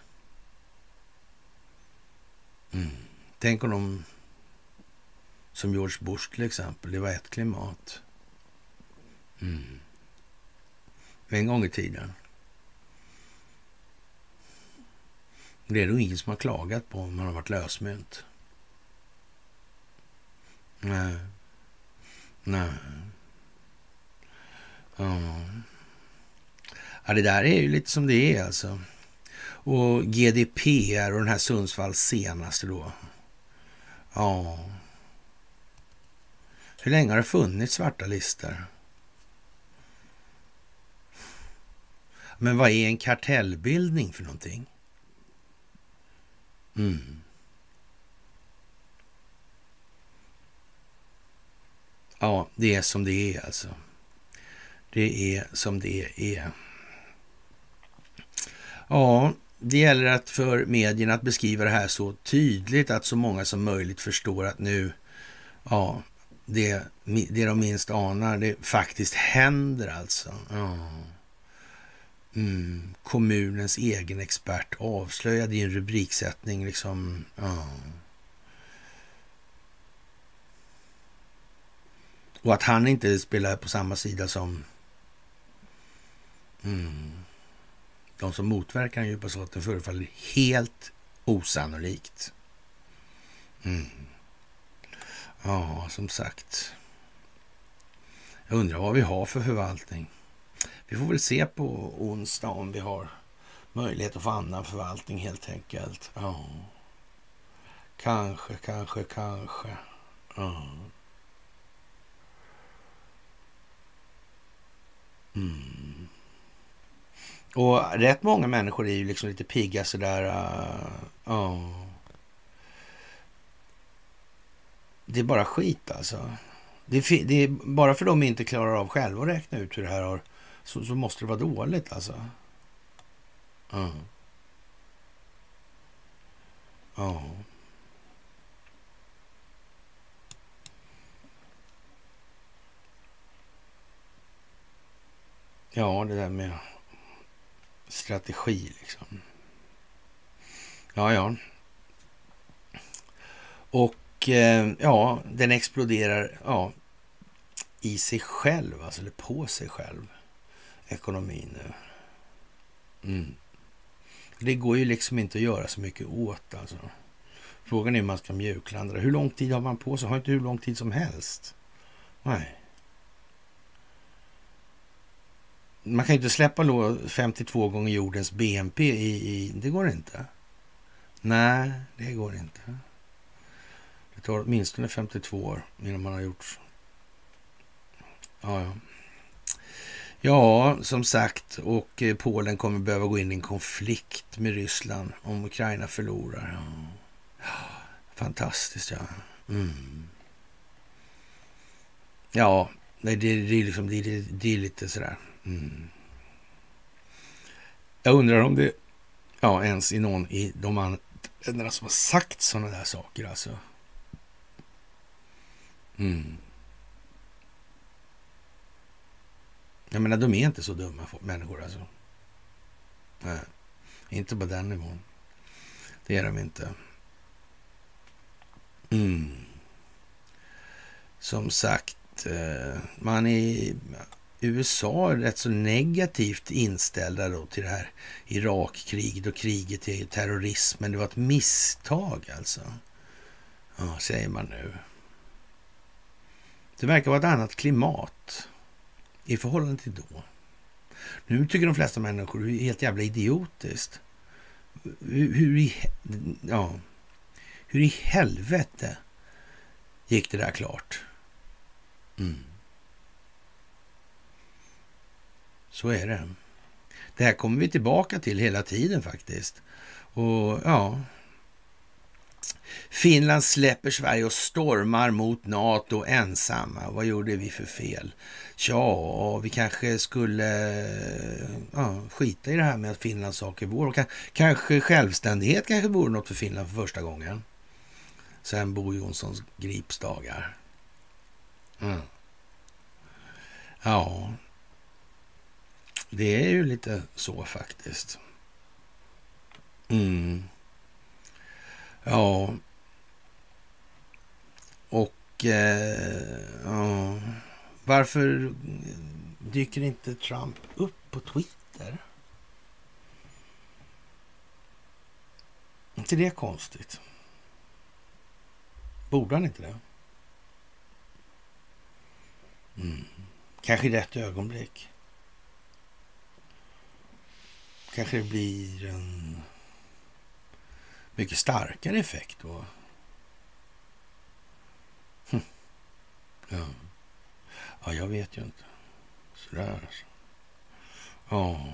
Mm. Tänk om de, som George Bush till exempel, det var ett klimat. Mm. En gång i tiden. Det är nog ingen som har klagat på om man har varit lösmynt. Nej. Nej. Ja. ja. Det där är ju lite som det är alltså. Och GDPR och den här Sundsvalls senaste då. Ja. Hur länge har det funnits svarta listor? Men vad är en kartellbildning för någonting? Mm. Ja, det är som det är alltså. Det är som det är. Ja, det gäller att för medierna att beskriva det här så tydligt att så många som möjligt förstår att nu, ja, det, det de minst anar, det faktiskt händer alltså. Ja. Mm. Kommunens egen expert avslöjad i en rubriksättning liksom. Ja. Och att han inte spelar på samma sida som mm, de som motverkar den djupa staten förefaller helt osannolikt. Mm. Ja, som sagt. Jag undrar vad vi har för förvaltning. Vi får väl se på onsdag om vi har möjlighet att få annan förvaltning helt enkelt. Ja. Kanske, kanske, kanske. Ja. Mm. Och rätt många människor är ju liksom lite pigga sådär. Uh, oh. Det är bara skit alltså. Det är, det är, bara för de inte klarar av själva att räkna ut hur det här har, så, så måste det vara dåligt alltså. Ja. Ja. Ja, det där med strategi liksom. Ja, ja. Och eh, ja, den exploderar ja, i sig själv, alltså eller på sig själv, ekonomin nu. Mm. Det går ju liksom inte att göra så mycket åt alltså. Frågan är hur man ska mjuklandra. Hur lång tid har man på sig? Har inte hur lång tid som helst. Nej. Man kan ju inte släppa då 52 gånger jordens BNP i, i... Det går inte. Nej, det går inte. Det tar åtminstone 52 år innan man har gjort... Ja, ja. Ja, som sagt, och eh, Polen kommer behöva gå in i en konflikt med Ryssland om Ukraina förlorar. Fantastiskt, ja. Mm. Ja, det, det, det, är liksom, det, det, det är lite sådär. Mm. Jag undrar om det ja, ens i någon i de andra som har sagt sådana där saker alltså. Mm. Jag menar, de är inte så dumma människor alltså. Nej, inte på den nivån. Det är de inte. Mm. Som sagt, eh, man är USA är rätt så negativt inställda då till det här Irakkriget och kriget till terrorismen. Det var ett misstag alltså. Ja, säger man nu. Det verkar vara ett annat klimat i förhållande till då. Nu tycker de flesta människor det är helt jävla idiotiskt. Hur, hur, i, ja, hur i helvete gick det där klart? Mm. Så är det. Det här kommer vi tillbaka till hela tiden faktiskt. Och ja, Finland släpper Sverige och stormar mot Nato ensamma. Vad gjorde vi för fel? Ja, vi kanske skulle eh, ja, skita i det här med att Finlands sak är vår. Och kanske självständighet kanske vore något för Finland för första gången. sen Bo Jonssons gripsdagar. Mm. Ja, det är ju lite så faktiskt. Mm. Ja. Och eh, ja. varför dyker inte Trump upp på Twitter? inte det konstigt? Borde han inte det? Mm. Kanske i rätt ögonblick. Kanske det blir en mycket starkare effekt då. Hm. Ja. ja, jag vet ju inte. Sådär alltså. Ja.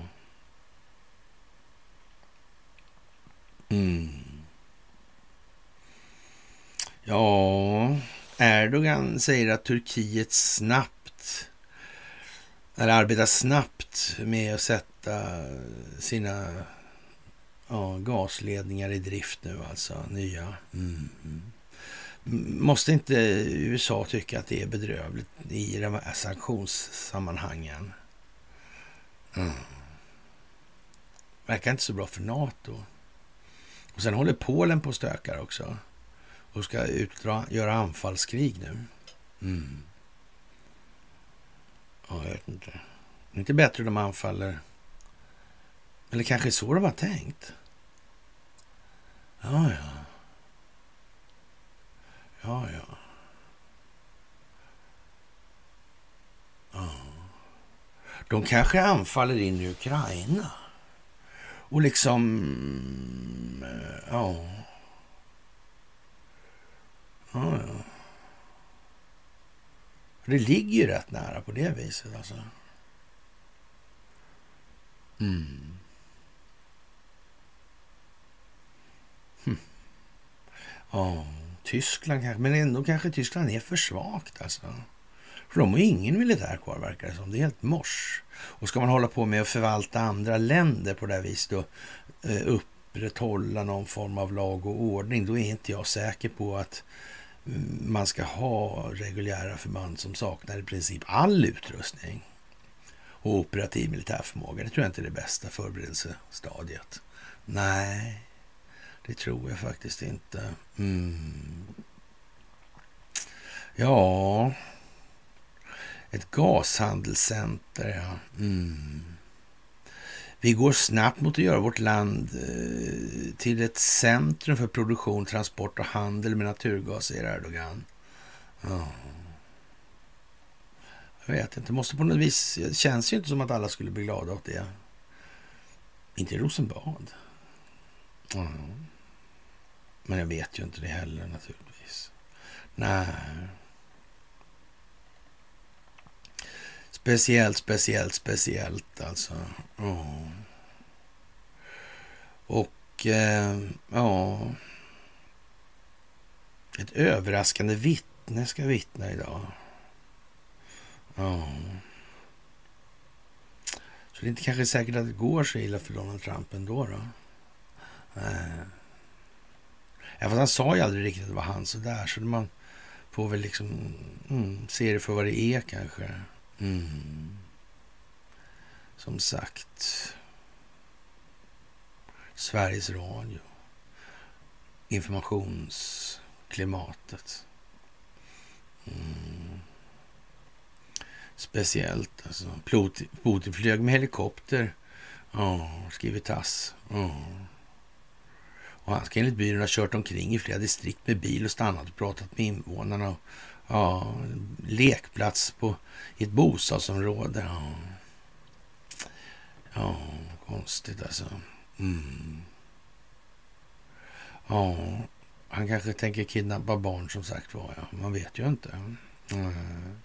Mm. Ja, Erdogan säger att Turkiet snabbt eller arbetar snabbt med att sätta sina ja, gasledningar i drift nu alltså, nya. Mm, mm. Måste inte USA tycka att det är bedrövligt i de här sanktionssammanhangen? Mm. Verkar inte så bra för NATO. Och sen håller Polen på och stökar också. Och ska utdra, göra anfallskrig nu. Mm. Ja, jag vet inte. Det är inte bättre de anfaller. Eller kanske så de har tänkt. Ja, ja. Ja, ja. ja. De kanske anfaller in i Ukraina. Och liksom... Eh, ja. Ja, ja. Det ligger ju rätt nära på det viset alltså. Mm. Ja, Tyskland kanske, men ändå kanske Tyskland är för svagt alltså. För de har ingen militär kvar verkar det som. Det är helt mors. Och ska man hålla på med att förvalta andra länder på det här viset och eh, upprätthålla någon form av lag och ordning, då är inte jag säker på att mm, man ska ha reguljära förband som saknar i princip all utrustning och operativ militär förmåga. Det tror jag inte är det bästa förberedelsestadiet. Nej, det tror jag faktiskt inte. Mm. Ja, ett gashandelscenter, ja. Mm. Vi går snabbt mot att göra vårt land eh, till ett centrum för produktion, transport och handel med naturgas, säger Erdogan. Ja. Jag vet inte, måste på något vis... Det känns ju inte som att alla skulle bli glada åt det. Inte i Rosenbad. Ja. Men jag vet ju inte det heller naturligtvis. Nej. Speciellt, speciellt, speciellt alltså. Oh. Och eh, ja, ett överraskande vittne ska vittna idag. Ja. Så det är inte kanske säkert att det går så illa för Donald Trump ändå då. Nej. Ja, fast han sa ju aldrig riktigt att det var han så där, så man får väl liksom mm, se det för vad det är kanske. Mm. Som sagt. Sveriges Radio. Informationsklimatet. Mm. Speciellt alltså. Putin flög med helikopter. Oh, skriver tass. Oh. Och han ska enligt byrån ha kört omkring i flera distrikt med bil och stannat och pratat med invånarna. Och Ja, lekplats på, i ett bostadsområde. Ja, ja konstigt alltså. Mm. Ja, han kanske tänker kidnappa barn som sagt var. Ja. Man vet ju inte. Mm.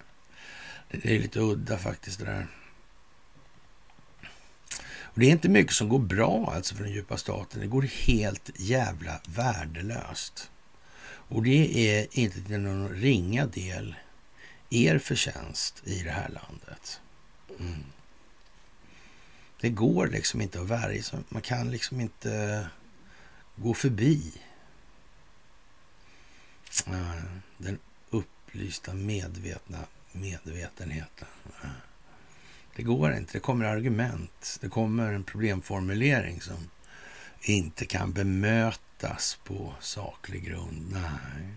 Det är lite udda faktiskt det där. Och det är inte mycket som går bra alltså för den djupa staten. Det går helt jävla värdelöst. Och det är inte till någon ringa del er förtjänst i det här landet. Mm. Det går liksom inte att värja sig. Man kan liksom inte gå förbi. Eh, den upplysta medvetna medvetenheten. Eh. Det går inte. Det kommer argument. Det kommer en problemformulering som inte kan bemötas på saklig grund. Nej.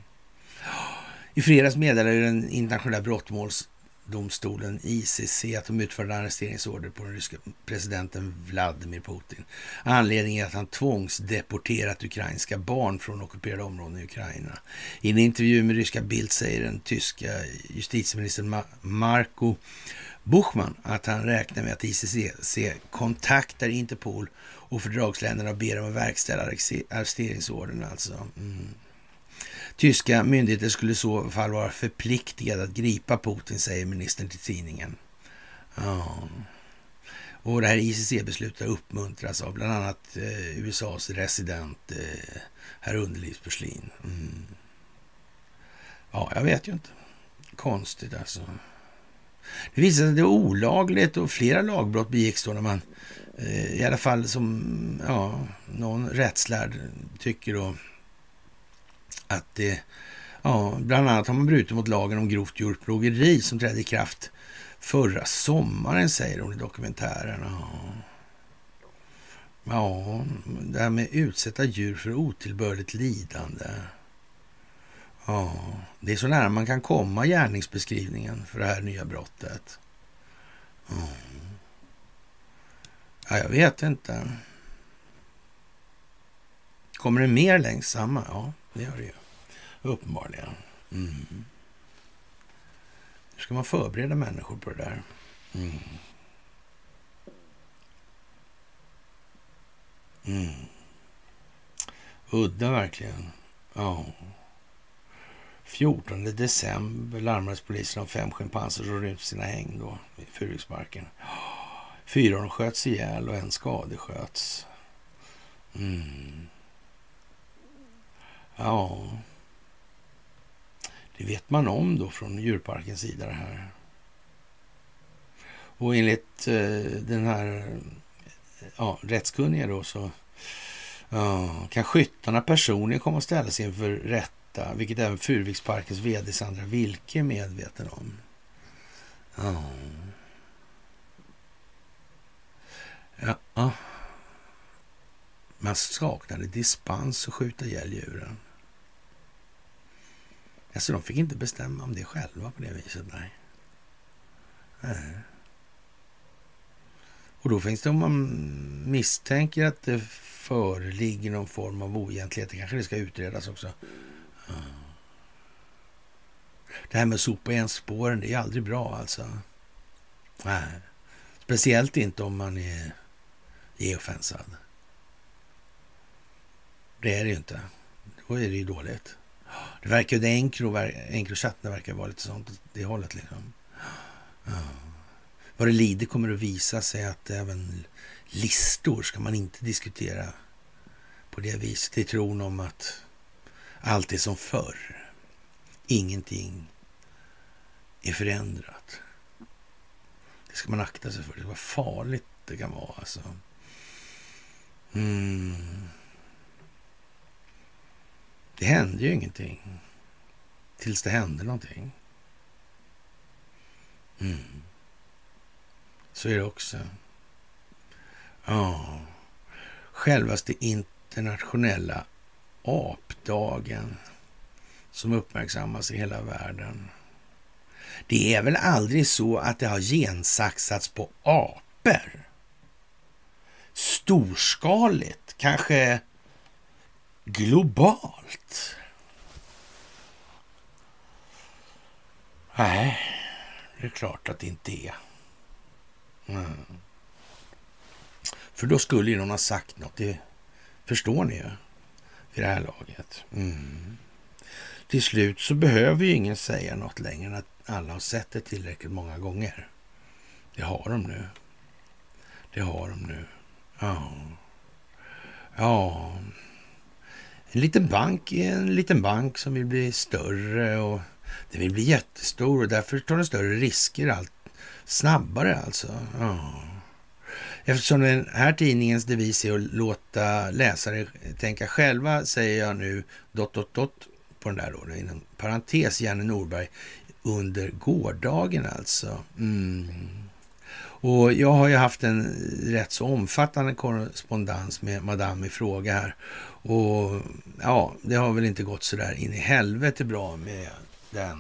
I fredags meddelade den internationella brottmålsdomstolen ICC att de utförde arresteringsorder på den ryska presidenten Vladimir Putin. Anledningen är att han tvångsdeporterat ukrainska barn från ockuperade områden i Ukraina. I en intervju med ryska Bild säger den tyska justitieministern Marko Buchman att han räknar med att ICC kontaktar Interpol och fördragsländerna och ber dem att verkställa arresteringsordern. Alltså. Mm. Tyska myndigheter skulle i så fall vara förpliktigade att gripa Putin, säger ministern till tidningen. Ja. Och det här ICC-beslutet uppmuntras av bland annat eh, USAs resident eh, herr Underlivsporslin. Mm. Ja, jag vet ju inte. Konstigt alltså. Det visade sig att det var olagligt och flera lagbrott begicks då när man eh, i alla fall som ja, någon rättslärd tycker då att det, ja, bland annat har man brutit mot lagen om grovt djurplågeri som trädde i kraft förra sommaren, säger hon i dokumentären. Ja. ja, det här med utsätta djur för otillbörligt lidande. Ja, det är så nära man kan komma gärningsbeskrivningen för det här nya brottet. Ja, ja jag vet inte. Kommer det mer längs samma? Ja, det gör det ju. Uppenbarligen. Mm. Hur ska man förbereda människor på det där? Mm. Mm. Udda verkligen. Ja. 14 december larmades polisen om fem schimpanser som rymt sina häng då i Furuksparken. Fyra av dem sköts ihjäl och en skadesköts. Mm. Ja, det vet man om då från djurparkens sida det här. Och enligt eh, den här eh, ja, rättskunniga då så ja, kan skyttarna personligen komma att ställa sig inför detta, vilket även Furuviksparkens vd Sandra Wilke är medveten om. Ja. Ja, ja. Man saknade dispens att skjuta ihjäl djuren. Alltså de fick inte bestämma om det själva på det viset, nej. nej. Och då finns det om man misstänker att det föreligger någon form av oegentlighet, kanske det ska utredas också. Det här med att sopa igen spåren, det är aldrig bra alltså. Nej. Speciellt inte om man är geofensad. Det är det ju inte. Då är det ju dåligt. Det verkar ju, det Encrochatten verkar vara lite sånt, det hållet liksom. Ja. Vad det lider kommer att visa sig att även listor ska man inte diskutera på det viset. I tron om att allt är som förr. Ingenting är förändrat. Det ska man akta sig för. Det var farligt det kan vara alltså. Mm. Det hände ju ingenting tills det hände någonting. Mm. Så är det också. Ja, självaste internationella dagen som uppmärksammas i hela världen. Det är väl aldrig så att det har gensaxats på apor? Storskaligt, kanske globalt? Nej, det är klart att det inte är. Mm. För då skulle ju någon ha sagt något. Det förstår ni ju vid det här laget. Mm. Till slut så behöver ju ingen säga något längre än att alla har sett det tillräckligt många gånger. Det har de nu. Det har de nu. Ja. Ja. En liten bank är en liten bank som vill bli större och den vill bli jättestor och därför tar den större risker allt snabbare alltså. Ja. Eftersom den här tidningens devis är att låta läsare tänka själva säger jag nu dot, dot, dot på den där då, inom parentes, Janne Norberg, under gårdagen alltså. Mm. Och jag har ju haft en rätt så omfattande korrespondens med Madame i fråga här. Och ja, det har väl inte gått så där in i helvete bra med den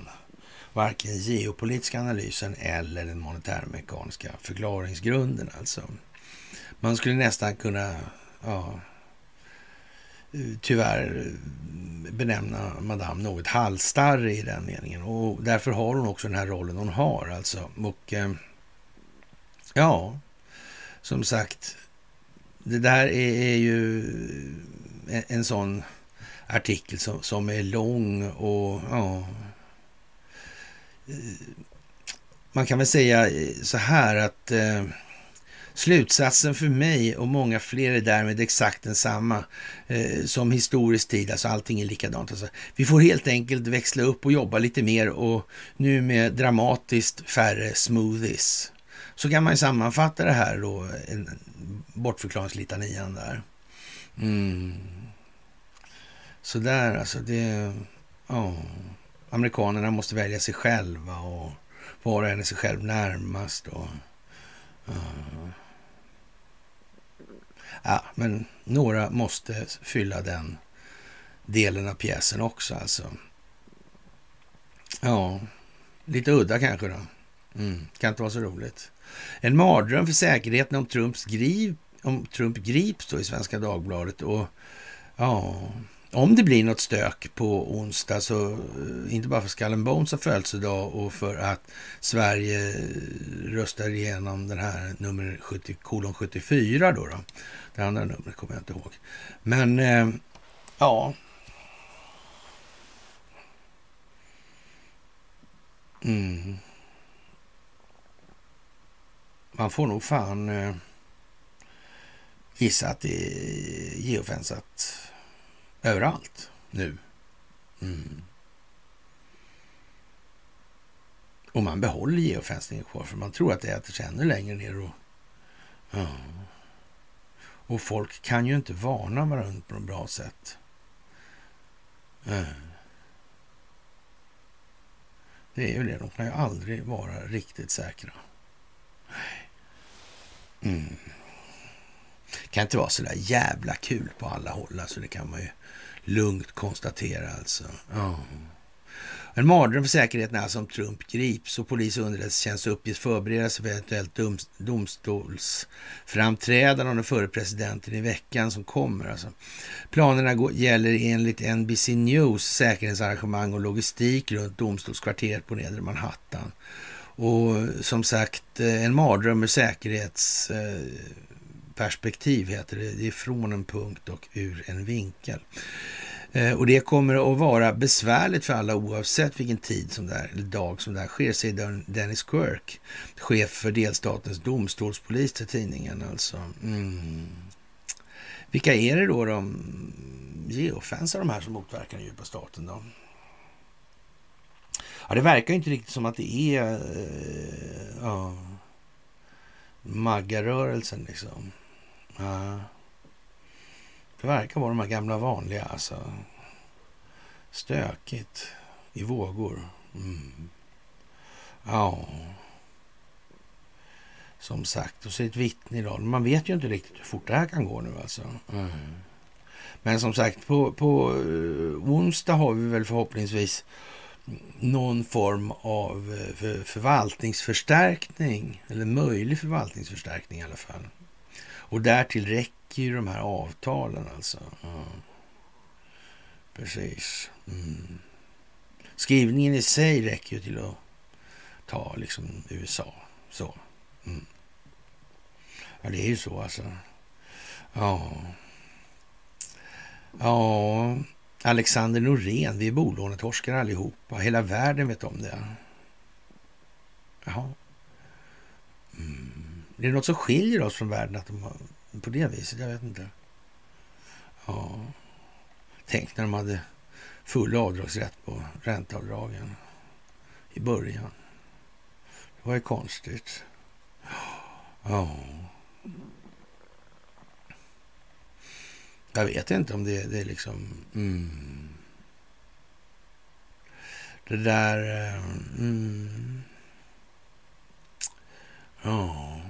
varken geopolitiska analysen eller den monetärmekaniska förklaringsgrunden alltså. Man skulle nästan kunna, ja, tyvärr benämna Madame något halsstarrig i den meningen. Och därför har hon också den här rollen hon har alltså. Och eh, ja, som sagt, det där är, är ju en, en sån artikel som, som är lång och ja, eh, man kan väl säga så här att eh, slutsatsen för mig och många fler är därmed exakt densamma eh, som historisk tid, alltså allting är likadant. Alltså, vi får helt enkelt växla upp och jobba lite mer och nu med dramatiskt färre smoothies. Så kan man ju sammanfatta det här då, en bortförklaringslitanian där. Mm. Så där alltså, det... Oh. Amerikanerna måste välja sig själva och var och en är sig själv närmast. Och, uh. Ja, men några måste fylla den delen av pjäsen också alltså. Ja, lite udda kanske då. Mm, kan inte vara så roligt. En mardröm för säkerheten om, Trumps grip, om Trump grips då i Svenska Dagbladet. Och ja, om det blir något stök på onsdag, så eh, inte bara för Skallen Bones har födelsedag och för att Sverige eh, röstar igenom den här nummer 70, kolon 74 då, då. Det andra numret kommer jag inte ihåg. Men eh, ja. Mm. Man får nog fan eh, gissa att det är geofensat överallt nu. Mm. Och man behåller geofencingen kvar för man tror att det äter sig ännu längre ner. Och, ja. och folk kan ju inte varna varandra på något bra sätt. Ja. Det är ju det, de kan ju aldrig vara riktigt säkra. Mm. Det kan inte vara så där jävla kul på alla håll, alltså det kan man ju lugnt konstatera alltså. Oh. En mardröm för säkerheten är alltså om Trump grips och polis och underrättelsetjänst uppges förbereda sig för eventuellt domstolsframträdande av den förre presidenten i veckan som kommer. Alltså. Planerna gäller enligt NBC News säkerhetsarrangemang och logistik runt domstolskvarteret på nedre Manhattan. Och som sagt, eh, en mardröm ur eh, perspektiv, heter det. Det är från en punkt och ur en vinkel. Eh, och det kommer att vara besvärligt för alla oavsett vilken tid som det är, eller dag som det här sker, säger Dennis Quirk, chef för delstatens domstolspolis till tidningen. Alltså. Mm. Vilka är det då de geofensar de här som motverkar den djupa staten då? Ja, det verkar inte riktigt som att det är uh, ja, Maggarörelsen liksom. Ja. Det verkar vara de här gamla vanliga alltså. Stökigt i vågor. Mm. Ja. Som sagt, och så är det ett vittne idag. Man vet ju inte riktigt hur fort det här kan gå nu alltså. Mm. Men som sagt, på, på uh, onsdag har vi väl förhoppningsvis någon form av för, förvaltningsförstärkning, eller möjlig förvaltningsförstärkning i alla fall. Och därtill räcker ju de här avtalen alltså. Ja. Precis. Mm. Skrivningen i sig räcker ju till att ta liksom USA. Så. Mm. Ja, det är ju så alltså. Ja. Ja, Alexander Norén, vi är bolånetorskar allihopa. Hela världen vet om det. Jaha. Mm. Det är något som skiljer oss från världen att de har på det viset. Jag vet inte. Ja. Tänk när de hade full avdragsrätt på ränteavdragen i början. Det var ju konstigt. Ja. Jag vet inte om det, det är liksom... Mm. Det där... Eh, mm, ja...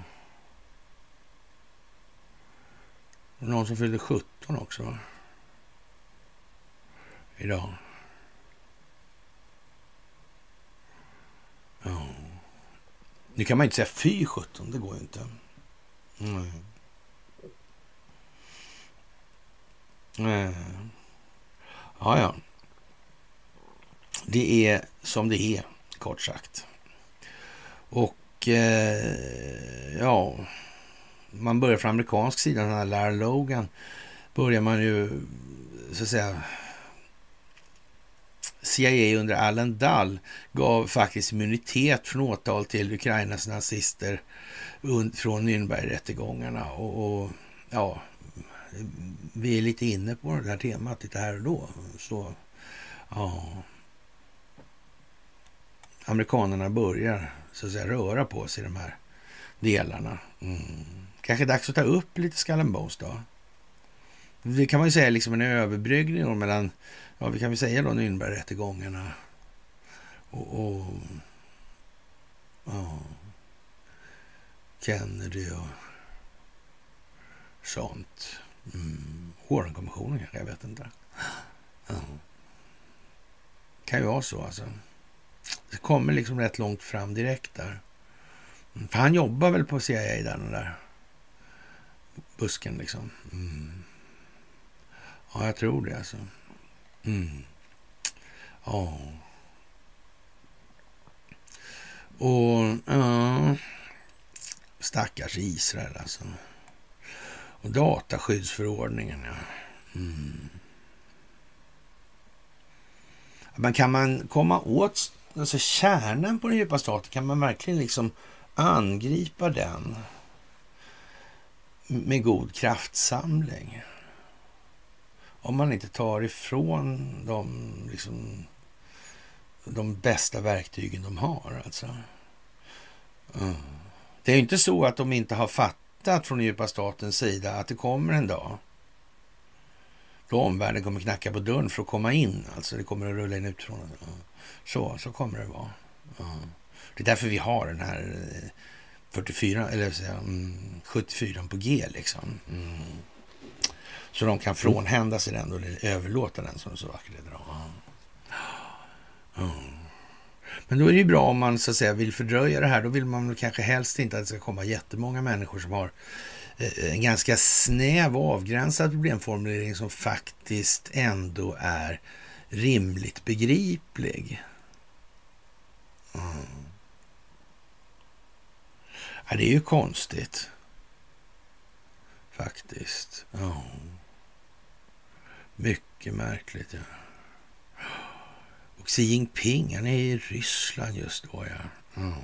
Någon som fyllde 17 också, va? Idag. Ja. Nu kan man inte säga fy 17, det går ju inte. Nej. Nej. Ja, ja. Det är som det är, kort sagt. Och eh, ja, man börjar från amerikansk sida, den här Lara Logan, börjar man ju så att säga CIA under Allen Dull gav faktiskt immunitet från åtal till Ukrainas nazister från Nürnbergrättegångarna. Och, och ja, vi är lite inne på det här temat lite här och då. Så, ja. Amerikanerna börjar så att säga röra på sig i de här delarna. Mm. Kanske dags att ta upp lite Skallenbones då. Det kan man ju säga liksom en överbryggning mellan, ja vi kan väl säga då Nürnbergrättegångarna och, och ja, Kennedy och sånt. Mm. Warrenkommissionen kanske, jag vet inte. Ja. Kan ju vara så alltså. Det kommer liksom rätt långt fram direkt där. Mm, för han jobbar väl på CIA där, den där busken liksom. Mm. Ja, jag tror det alltså. Mm. Ja. Och ja, stackars Israel alltså. Och dataskyddsförordningen, ja. Mm. Men kan man komma åt alltså kärnan på den djupa staten? Kan man verkligen liksom angripa den med god kraftsamling? Om man inte tar ifrån dem liksom de bästa verktygen de har. Alltså. Mm. Det är ju inte så att de inte har fattat från djupa statens sida att det kommer en dag då omvärlden kommer knacka på dörren för att komma in. Alltså det kommer att rulla in utifrån. Mm. Så, så kommer det vara. Mm. Det är därför vi har den här eh, 44, eller säga, mm, 74 på G liksom. Mm. Så de kan frånhända sig den eller överlåta den som det så vackert heter. Mm. Men då är det ju bra om man så att säga vill fördröja det här. Då vill man kanske helst inte att det ska komma jättemånga människor som har eh, en ganska snäv och avgränsad problemformulering som faktiskt ändå är rimligt begriplig. Mm. Ja, det är ju konstigt. Faktiskt. Ja. Mycket märkligt. Ja. Och Xi Jinping, han är i Ryssland just då. Ja. Mm.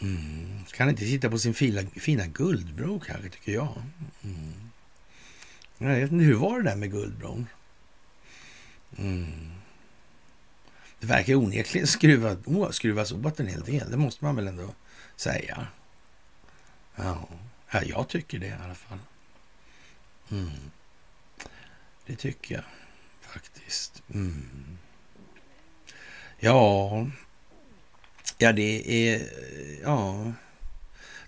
Mm. Kan inte sitta på sin fina, fina guldbro kanske, tycker jag. Mm. Jag vet inte, hur var det där med guldbron? Mm. Det verkar onekligen skruvat, skruvas åt en hel del. Det måste man väl ändå säga. Ja, jag tycker det i alla fall. Mm. Det tycker jag faktiskt. Mm. Ja, ja det är ja,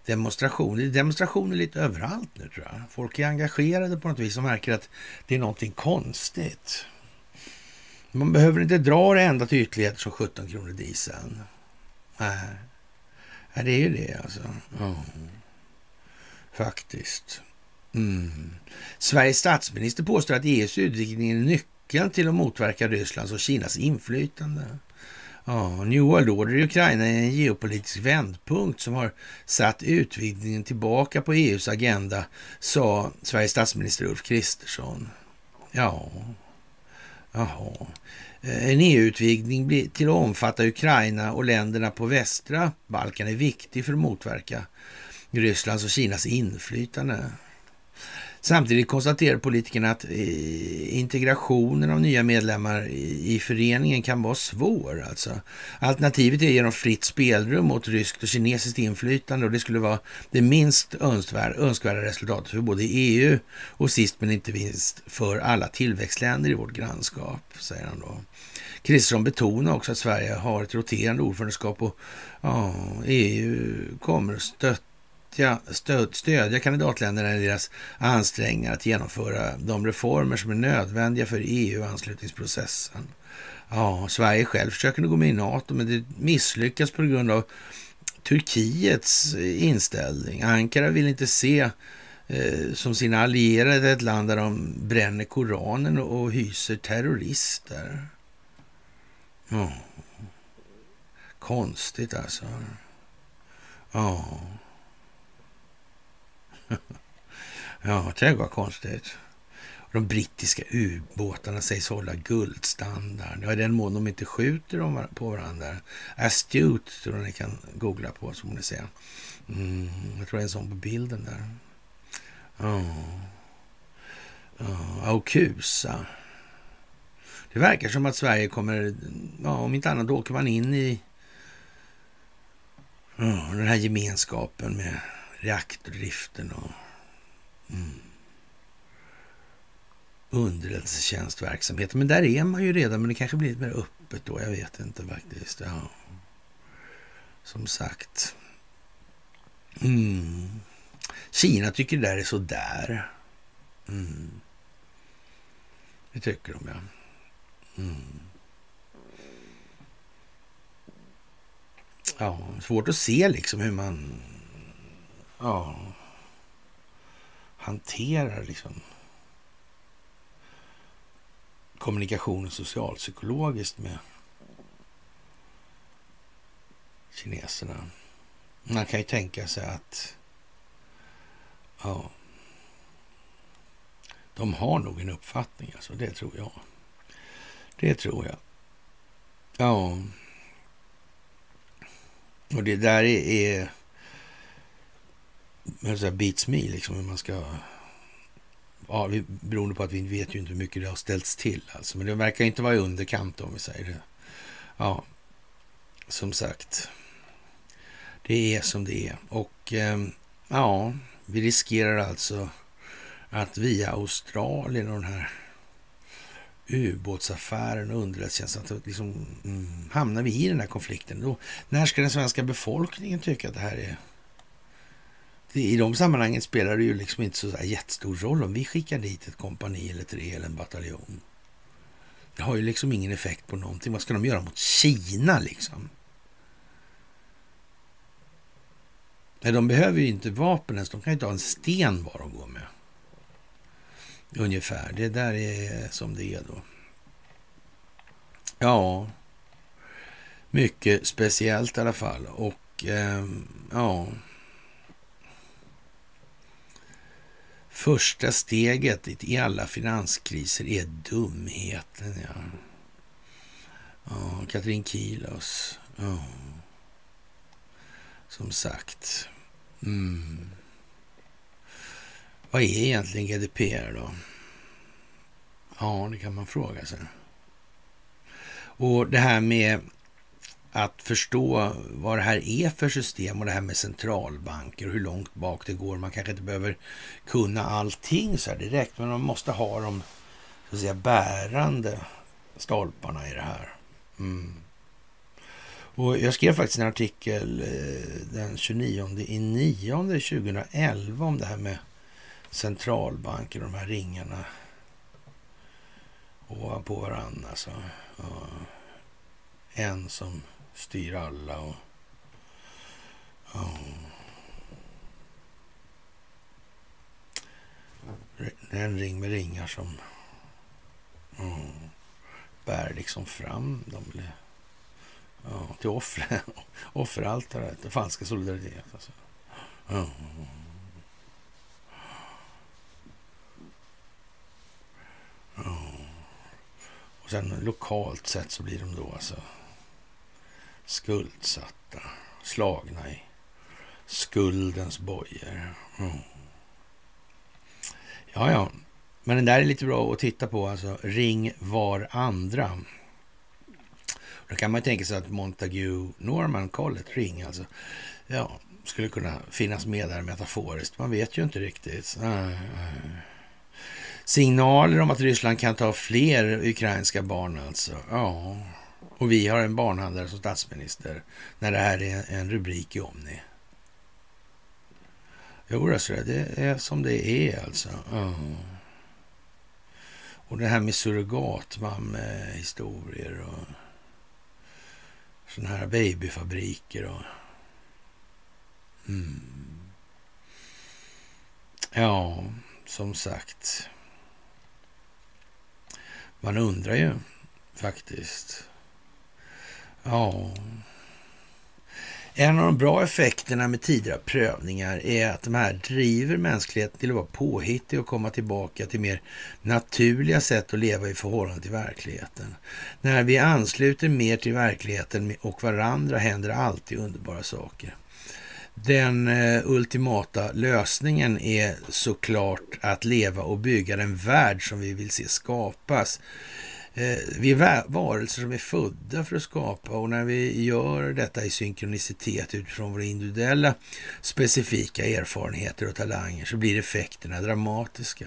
demonstrationer. Demonstrationer lite överallt nu tror jag. Folk är engagerade på något vis och märker att det är någonting konstigt. Man behöver inte dra det ända till ytterligheter som 17 kronor dieseln. Nej, ja, det är ju det alltså. Oh. Faktiskt. Mm. Sveriges statsminister påstår att EUs utvidgning är nyckeln till att motverka Rysslands och Kinas inflytande. Ja, New World Order i Ukraina är en geopolitisk vändpunkt som har satt utvidgningen tillbaka på EUs agenda, sa Sveriges statsminister Ulf Kristersson. Ja, jaha. Eh, en EU-utvidgning till att omfatta Ukraina och länderna på västra Balkan är viktig för att motverka Rysslands och Kinas inflytande. Samtidigt konstaterar politikerna att eh, integrationen av nya medlemmar i föreningen kan vara svår. Alltså. Alternativet är genom fritt spelrum mot ryskt och kinesiskt inflytande och det skulle vara det minst önskvärda, önskvärda resultatet för både EU och sist men inte minst för alla tillväxtländer i vårt grannskap, säger han då. Kristersson betonar också att Sverige har ett roterande ordförandeskap och ja, EU kommer att stötta stöd, stödja kandidatländerna i deras ansträngningar att genomföra de reformer som är nödvändiga för EU-anslutningsprocessen. Ja, Sverige själv försöker nu gå med i NATO, men det misslyckas på grund av Turkiets eh, inställning. Ankara vill inte se eh, som sina allierade ett land där de bränner Koranen och hyser terrorister. Ja. Konstigt alltså. Ja. ja, det var konstigt. De brittiska ubåtarna sägs hålla guldstandard. Ja, i den mån de inte skjuter på varandra. Astute tror jag ni kan googla på så får ni se. Mm, jag tror det är en sån på bilden där. Ja. Oh, Aukusa. Det verkar som att Sverige kommer, ja, om inte annat åker man in i oh, den här gemenskapen med reaktordriften och mm, underrättelsetjänstverksamheten. Men där är man ju redan, men det kanske blir lite mer öppet då. Jag vet inte faktiskt. Ja. Som sagt. Mm. Kina tycker det där är sådär. Mm. Det tycker de, ja. Mm. Ja, svårt att se liksom hur man ja, hanterar liksom kommunikationen socialpsykologiskt med kineserna. Man kan ju tänka sig att ja, de har nog en uppfattning, alltså, det tror jag. Det tror jag. Ja. Och det där är, men så här, beats me, liksom hur man ska... Ja, vi, beroende på att vi vet ju inte hur mycket det har ställts till. Alltså. Men det verkar inte vara i underkant om vi säger det. Ja, som sagt. Det är som det är. Och ehm, ja, vi riskerar alltså att via Australien och den här ubåtsaffären och underrättelsetjänsten, att liksom, mm, hamnar vi i den här konflikten, då, när ska den svenska befolkningen tycka att det här är... Det, I de sammanhangen spelar det ju liksom inte så jättestor roll om vi skickar dit ett kompani eller tre eller en bataljon. Det har ju liksom ingen effekt på någonting. Vad ska de göra mot Kina liksom? Nej, de behöver ju inte vapen ens. De kan ju inte ha en sten bara att gå med. Ungefär. Det där är som det är då. Ja, mycket speciellt i alla fall. Och eh, ja... Första steget i alla finanskriser är dumheten. Ja, Oh, Katrin Kilos. Oh. Som sagt. Mm. Vad är egentligen GDPR då? Ja, det kan man fråga sig. Och det här med att förstå vad det här är för system och det här med centralbanker och hur långt bak det går. Man kanske inte behöver kunna allting så här direkt, men man måste ha de så att säga, bärande stolparna i det här. Mm. Och jag skrev faktiskt en artikel eh, den 29 i 9 2011 om det här med centralbanker och de här ringarna ovanpå varandra. Alltså. Ja. En som styr alla. och är En ring med ringar som oh, bär liksom fram dem oh, till offren, offeraltaret, den falska solidaritet. Alltså. Ja. Och sen lokalt sett så blir de då alltså skuldsatta, slagna i skuldens bojor. Mm. Ja, ja. Men den där är lite bra att titta på, alltså ring var andra. Då kan man tänka sig att Montague Norman-Collett-ring alltså, ja, skulle kunna finnas med där metaforiskt. Man vet ju inte riktigt. Signaler om att Ryssland kan ta fler ukrainska barn alltså. Ja, och vi har en barnhandlare som statsminister när det här är en rubrik i Omni. Jo, alltså, det är som det är alltså. Ja. Och det här med surrogatmamma-historier och sådana här babyfabriker och... Mm. Ja, som sagt. Man undrar ju faktiskt. Ja. En av de bra effekterna med tidigare prövningar är att de här driver mänskligheten till att vara påhittig och komma tillbaka till mer naturliga sätt att leva i förhållande till verkligheten. När vi ansluter mer till verkligheten och varandra händer alltid underbara saker. Den eh, ultimata lösningen är såklart att leva och bygga den värld som vi vill se skapas Eh, vi är varelser som är födda för att skapa och när vi gör detta i synkronicitet utifrån våra individuella specifika erfarenheter och talanger så blir effekterna dramatiska.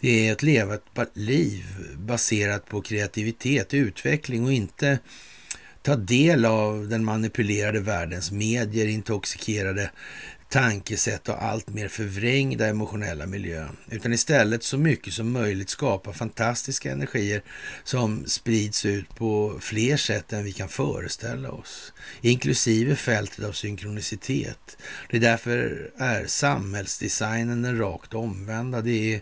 Det är att leva ett liv baserat på kreativitet, utveckling och inte ta del av den manipulerade världens medier, intoxikerade tankesätt och allt mer förvrängda emotionella miljö, utan istället så mycket som möjligt skapa fantastiska energier som sprids ut på fler sätt än vi kan föreställa oss, inklusive fältet av synkronicitet. Det är därför är samhällsdesignen den rakt omvända. Det är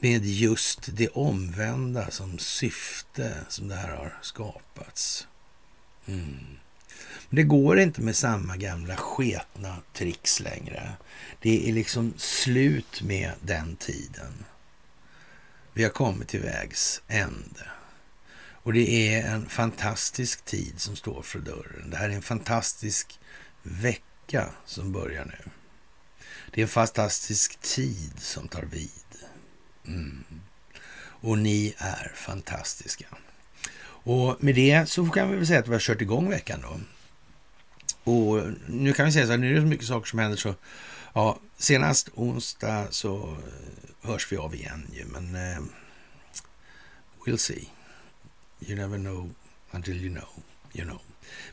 med just det omvända som syfte som det här har skapats. Mm. Det går inte med samma gamla sketna tricks längre. Det är liksom slut med den tiden. Vi har kommit till vägs ände. Och det är en fantastisk tid som står för dörren. Det här är en fantastisk vecka som börjar nu. Det är en fantastisk tid som tar vid. Mm. Och ni är fantastiska. Och med det så kan vi väl säga att vi har kört igång veckan då. Och nu kan vi säga så här, nu är det så mycket saker som händer så ja, senast onsdag så eh, hörs vi av igen ju, men eh, we'll see. You never know until you know, you know.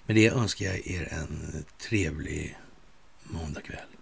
Med det önskar jag er en trevlig måndagkväll.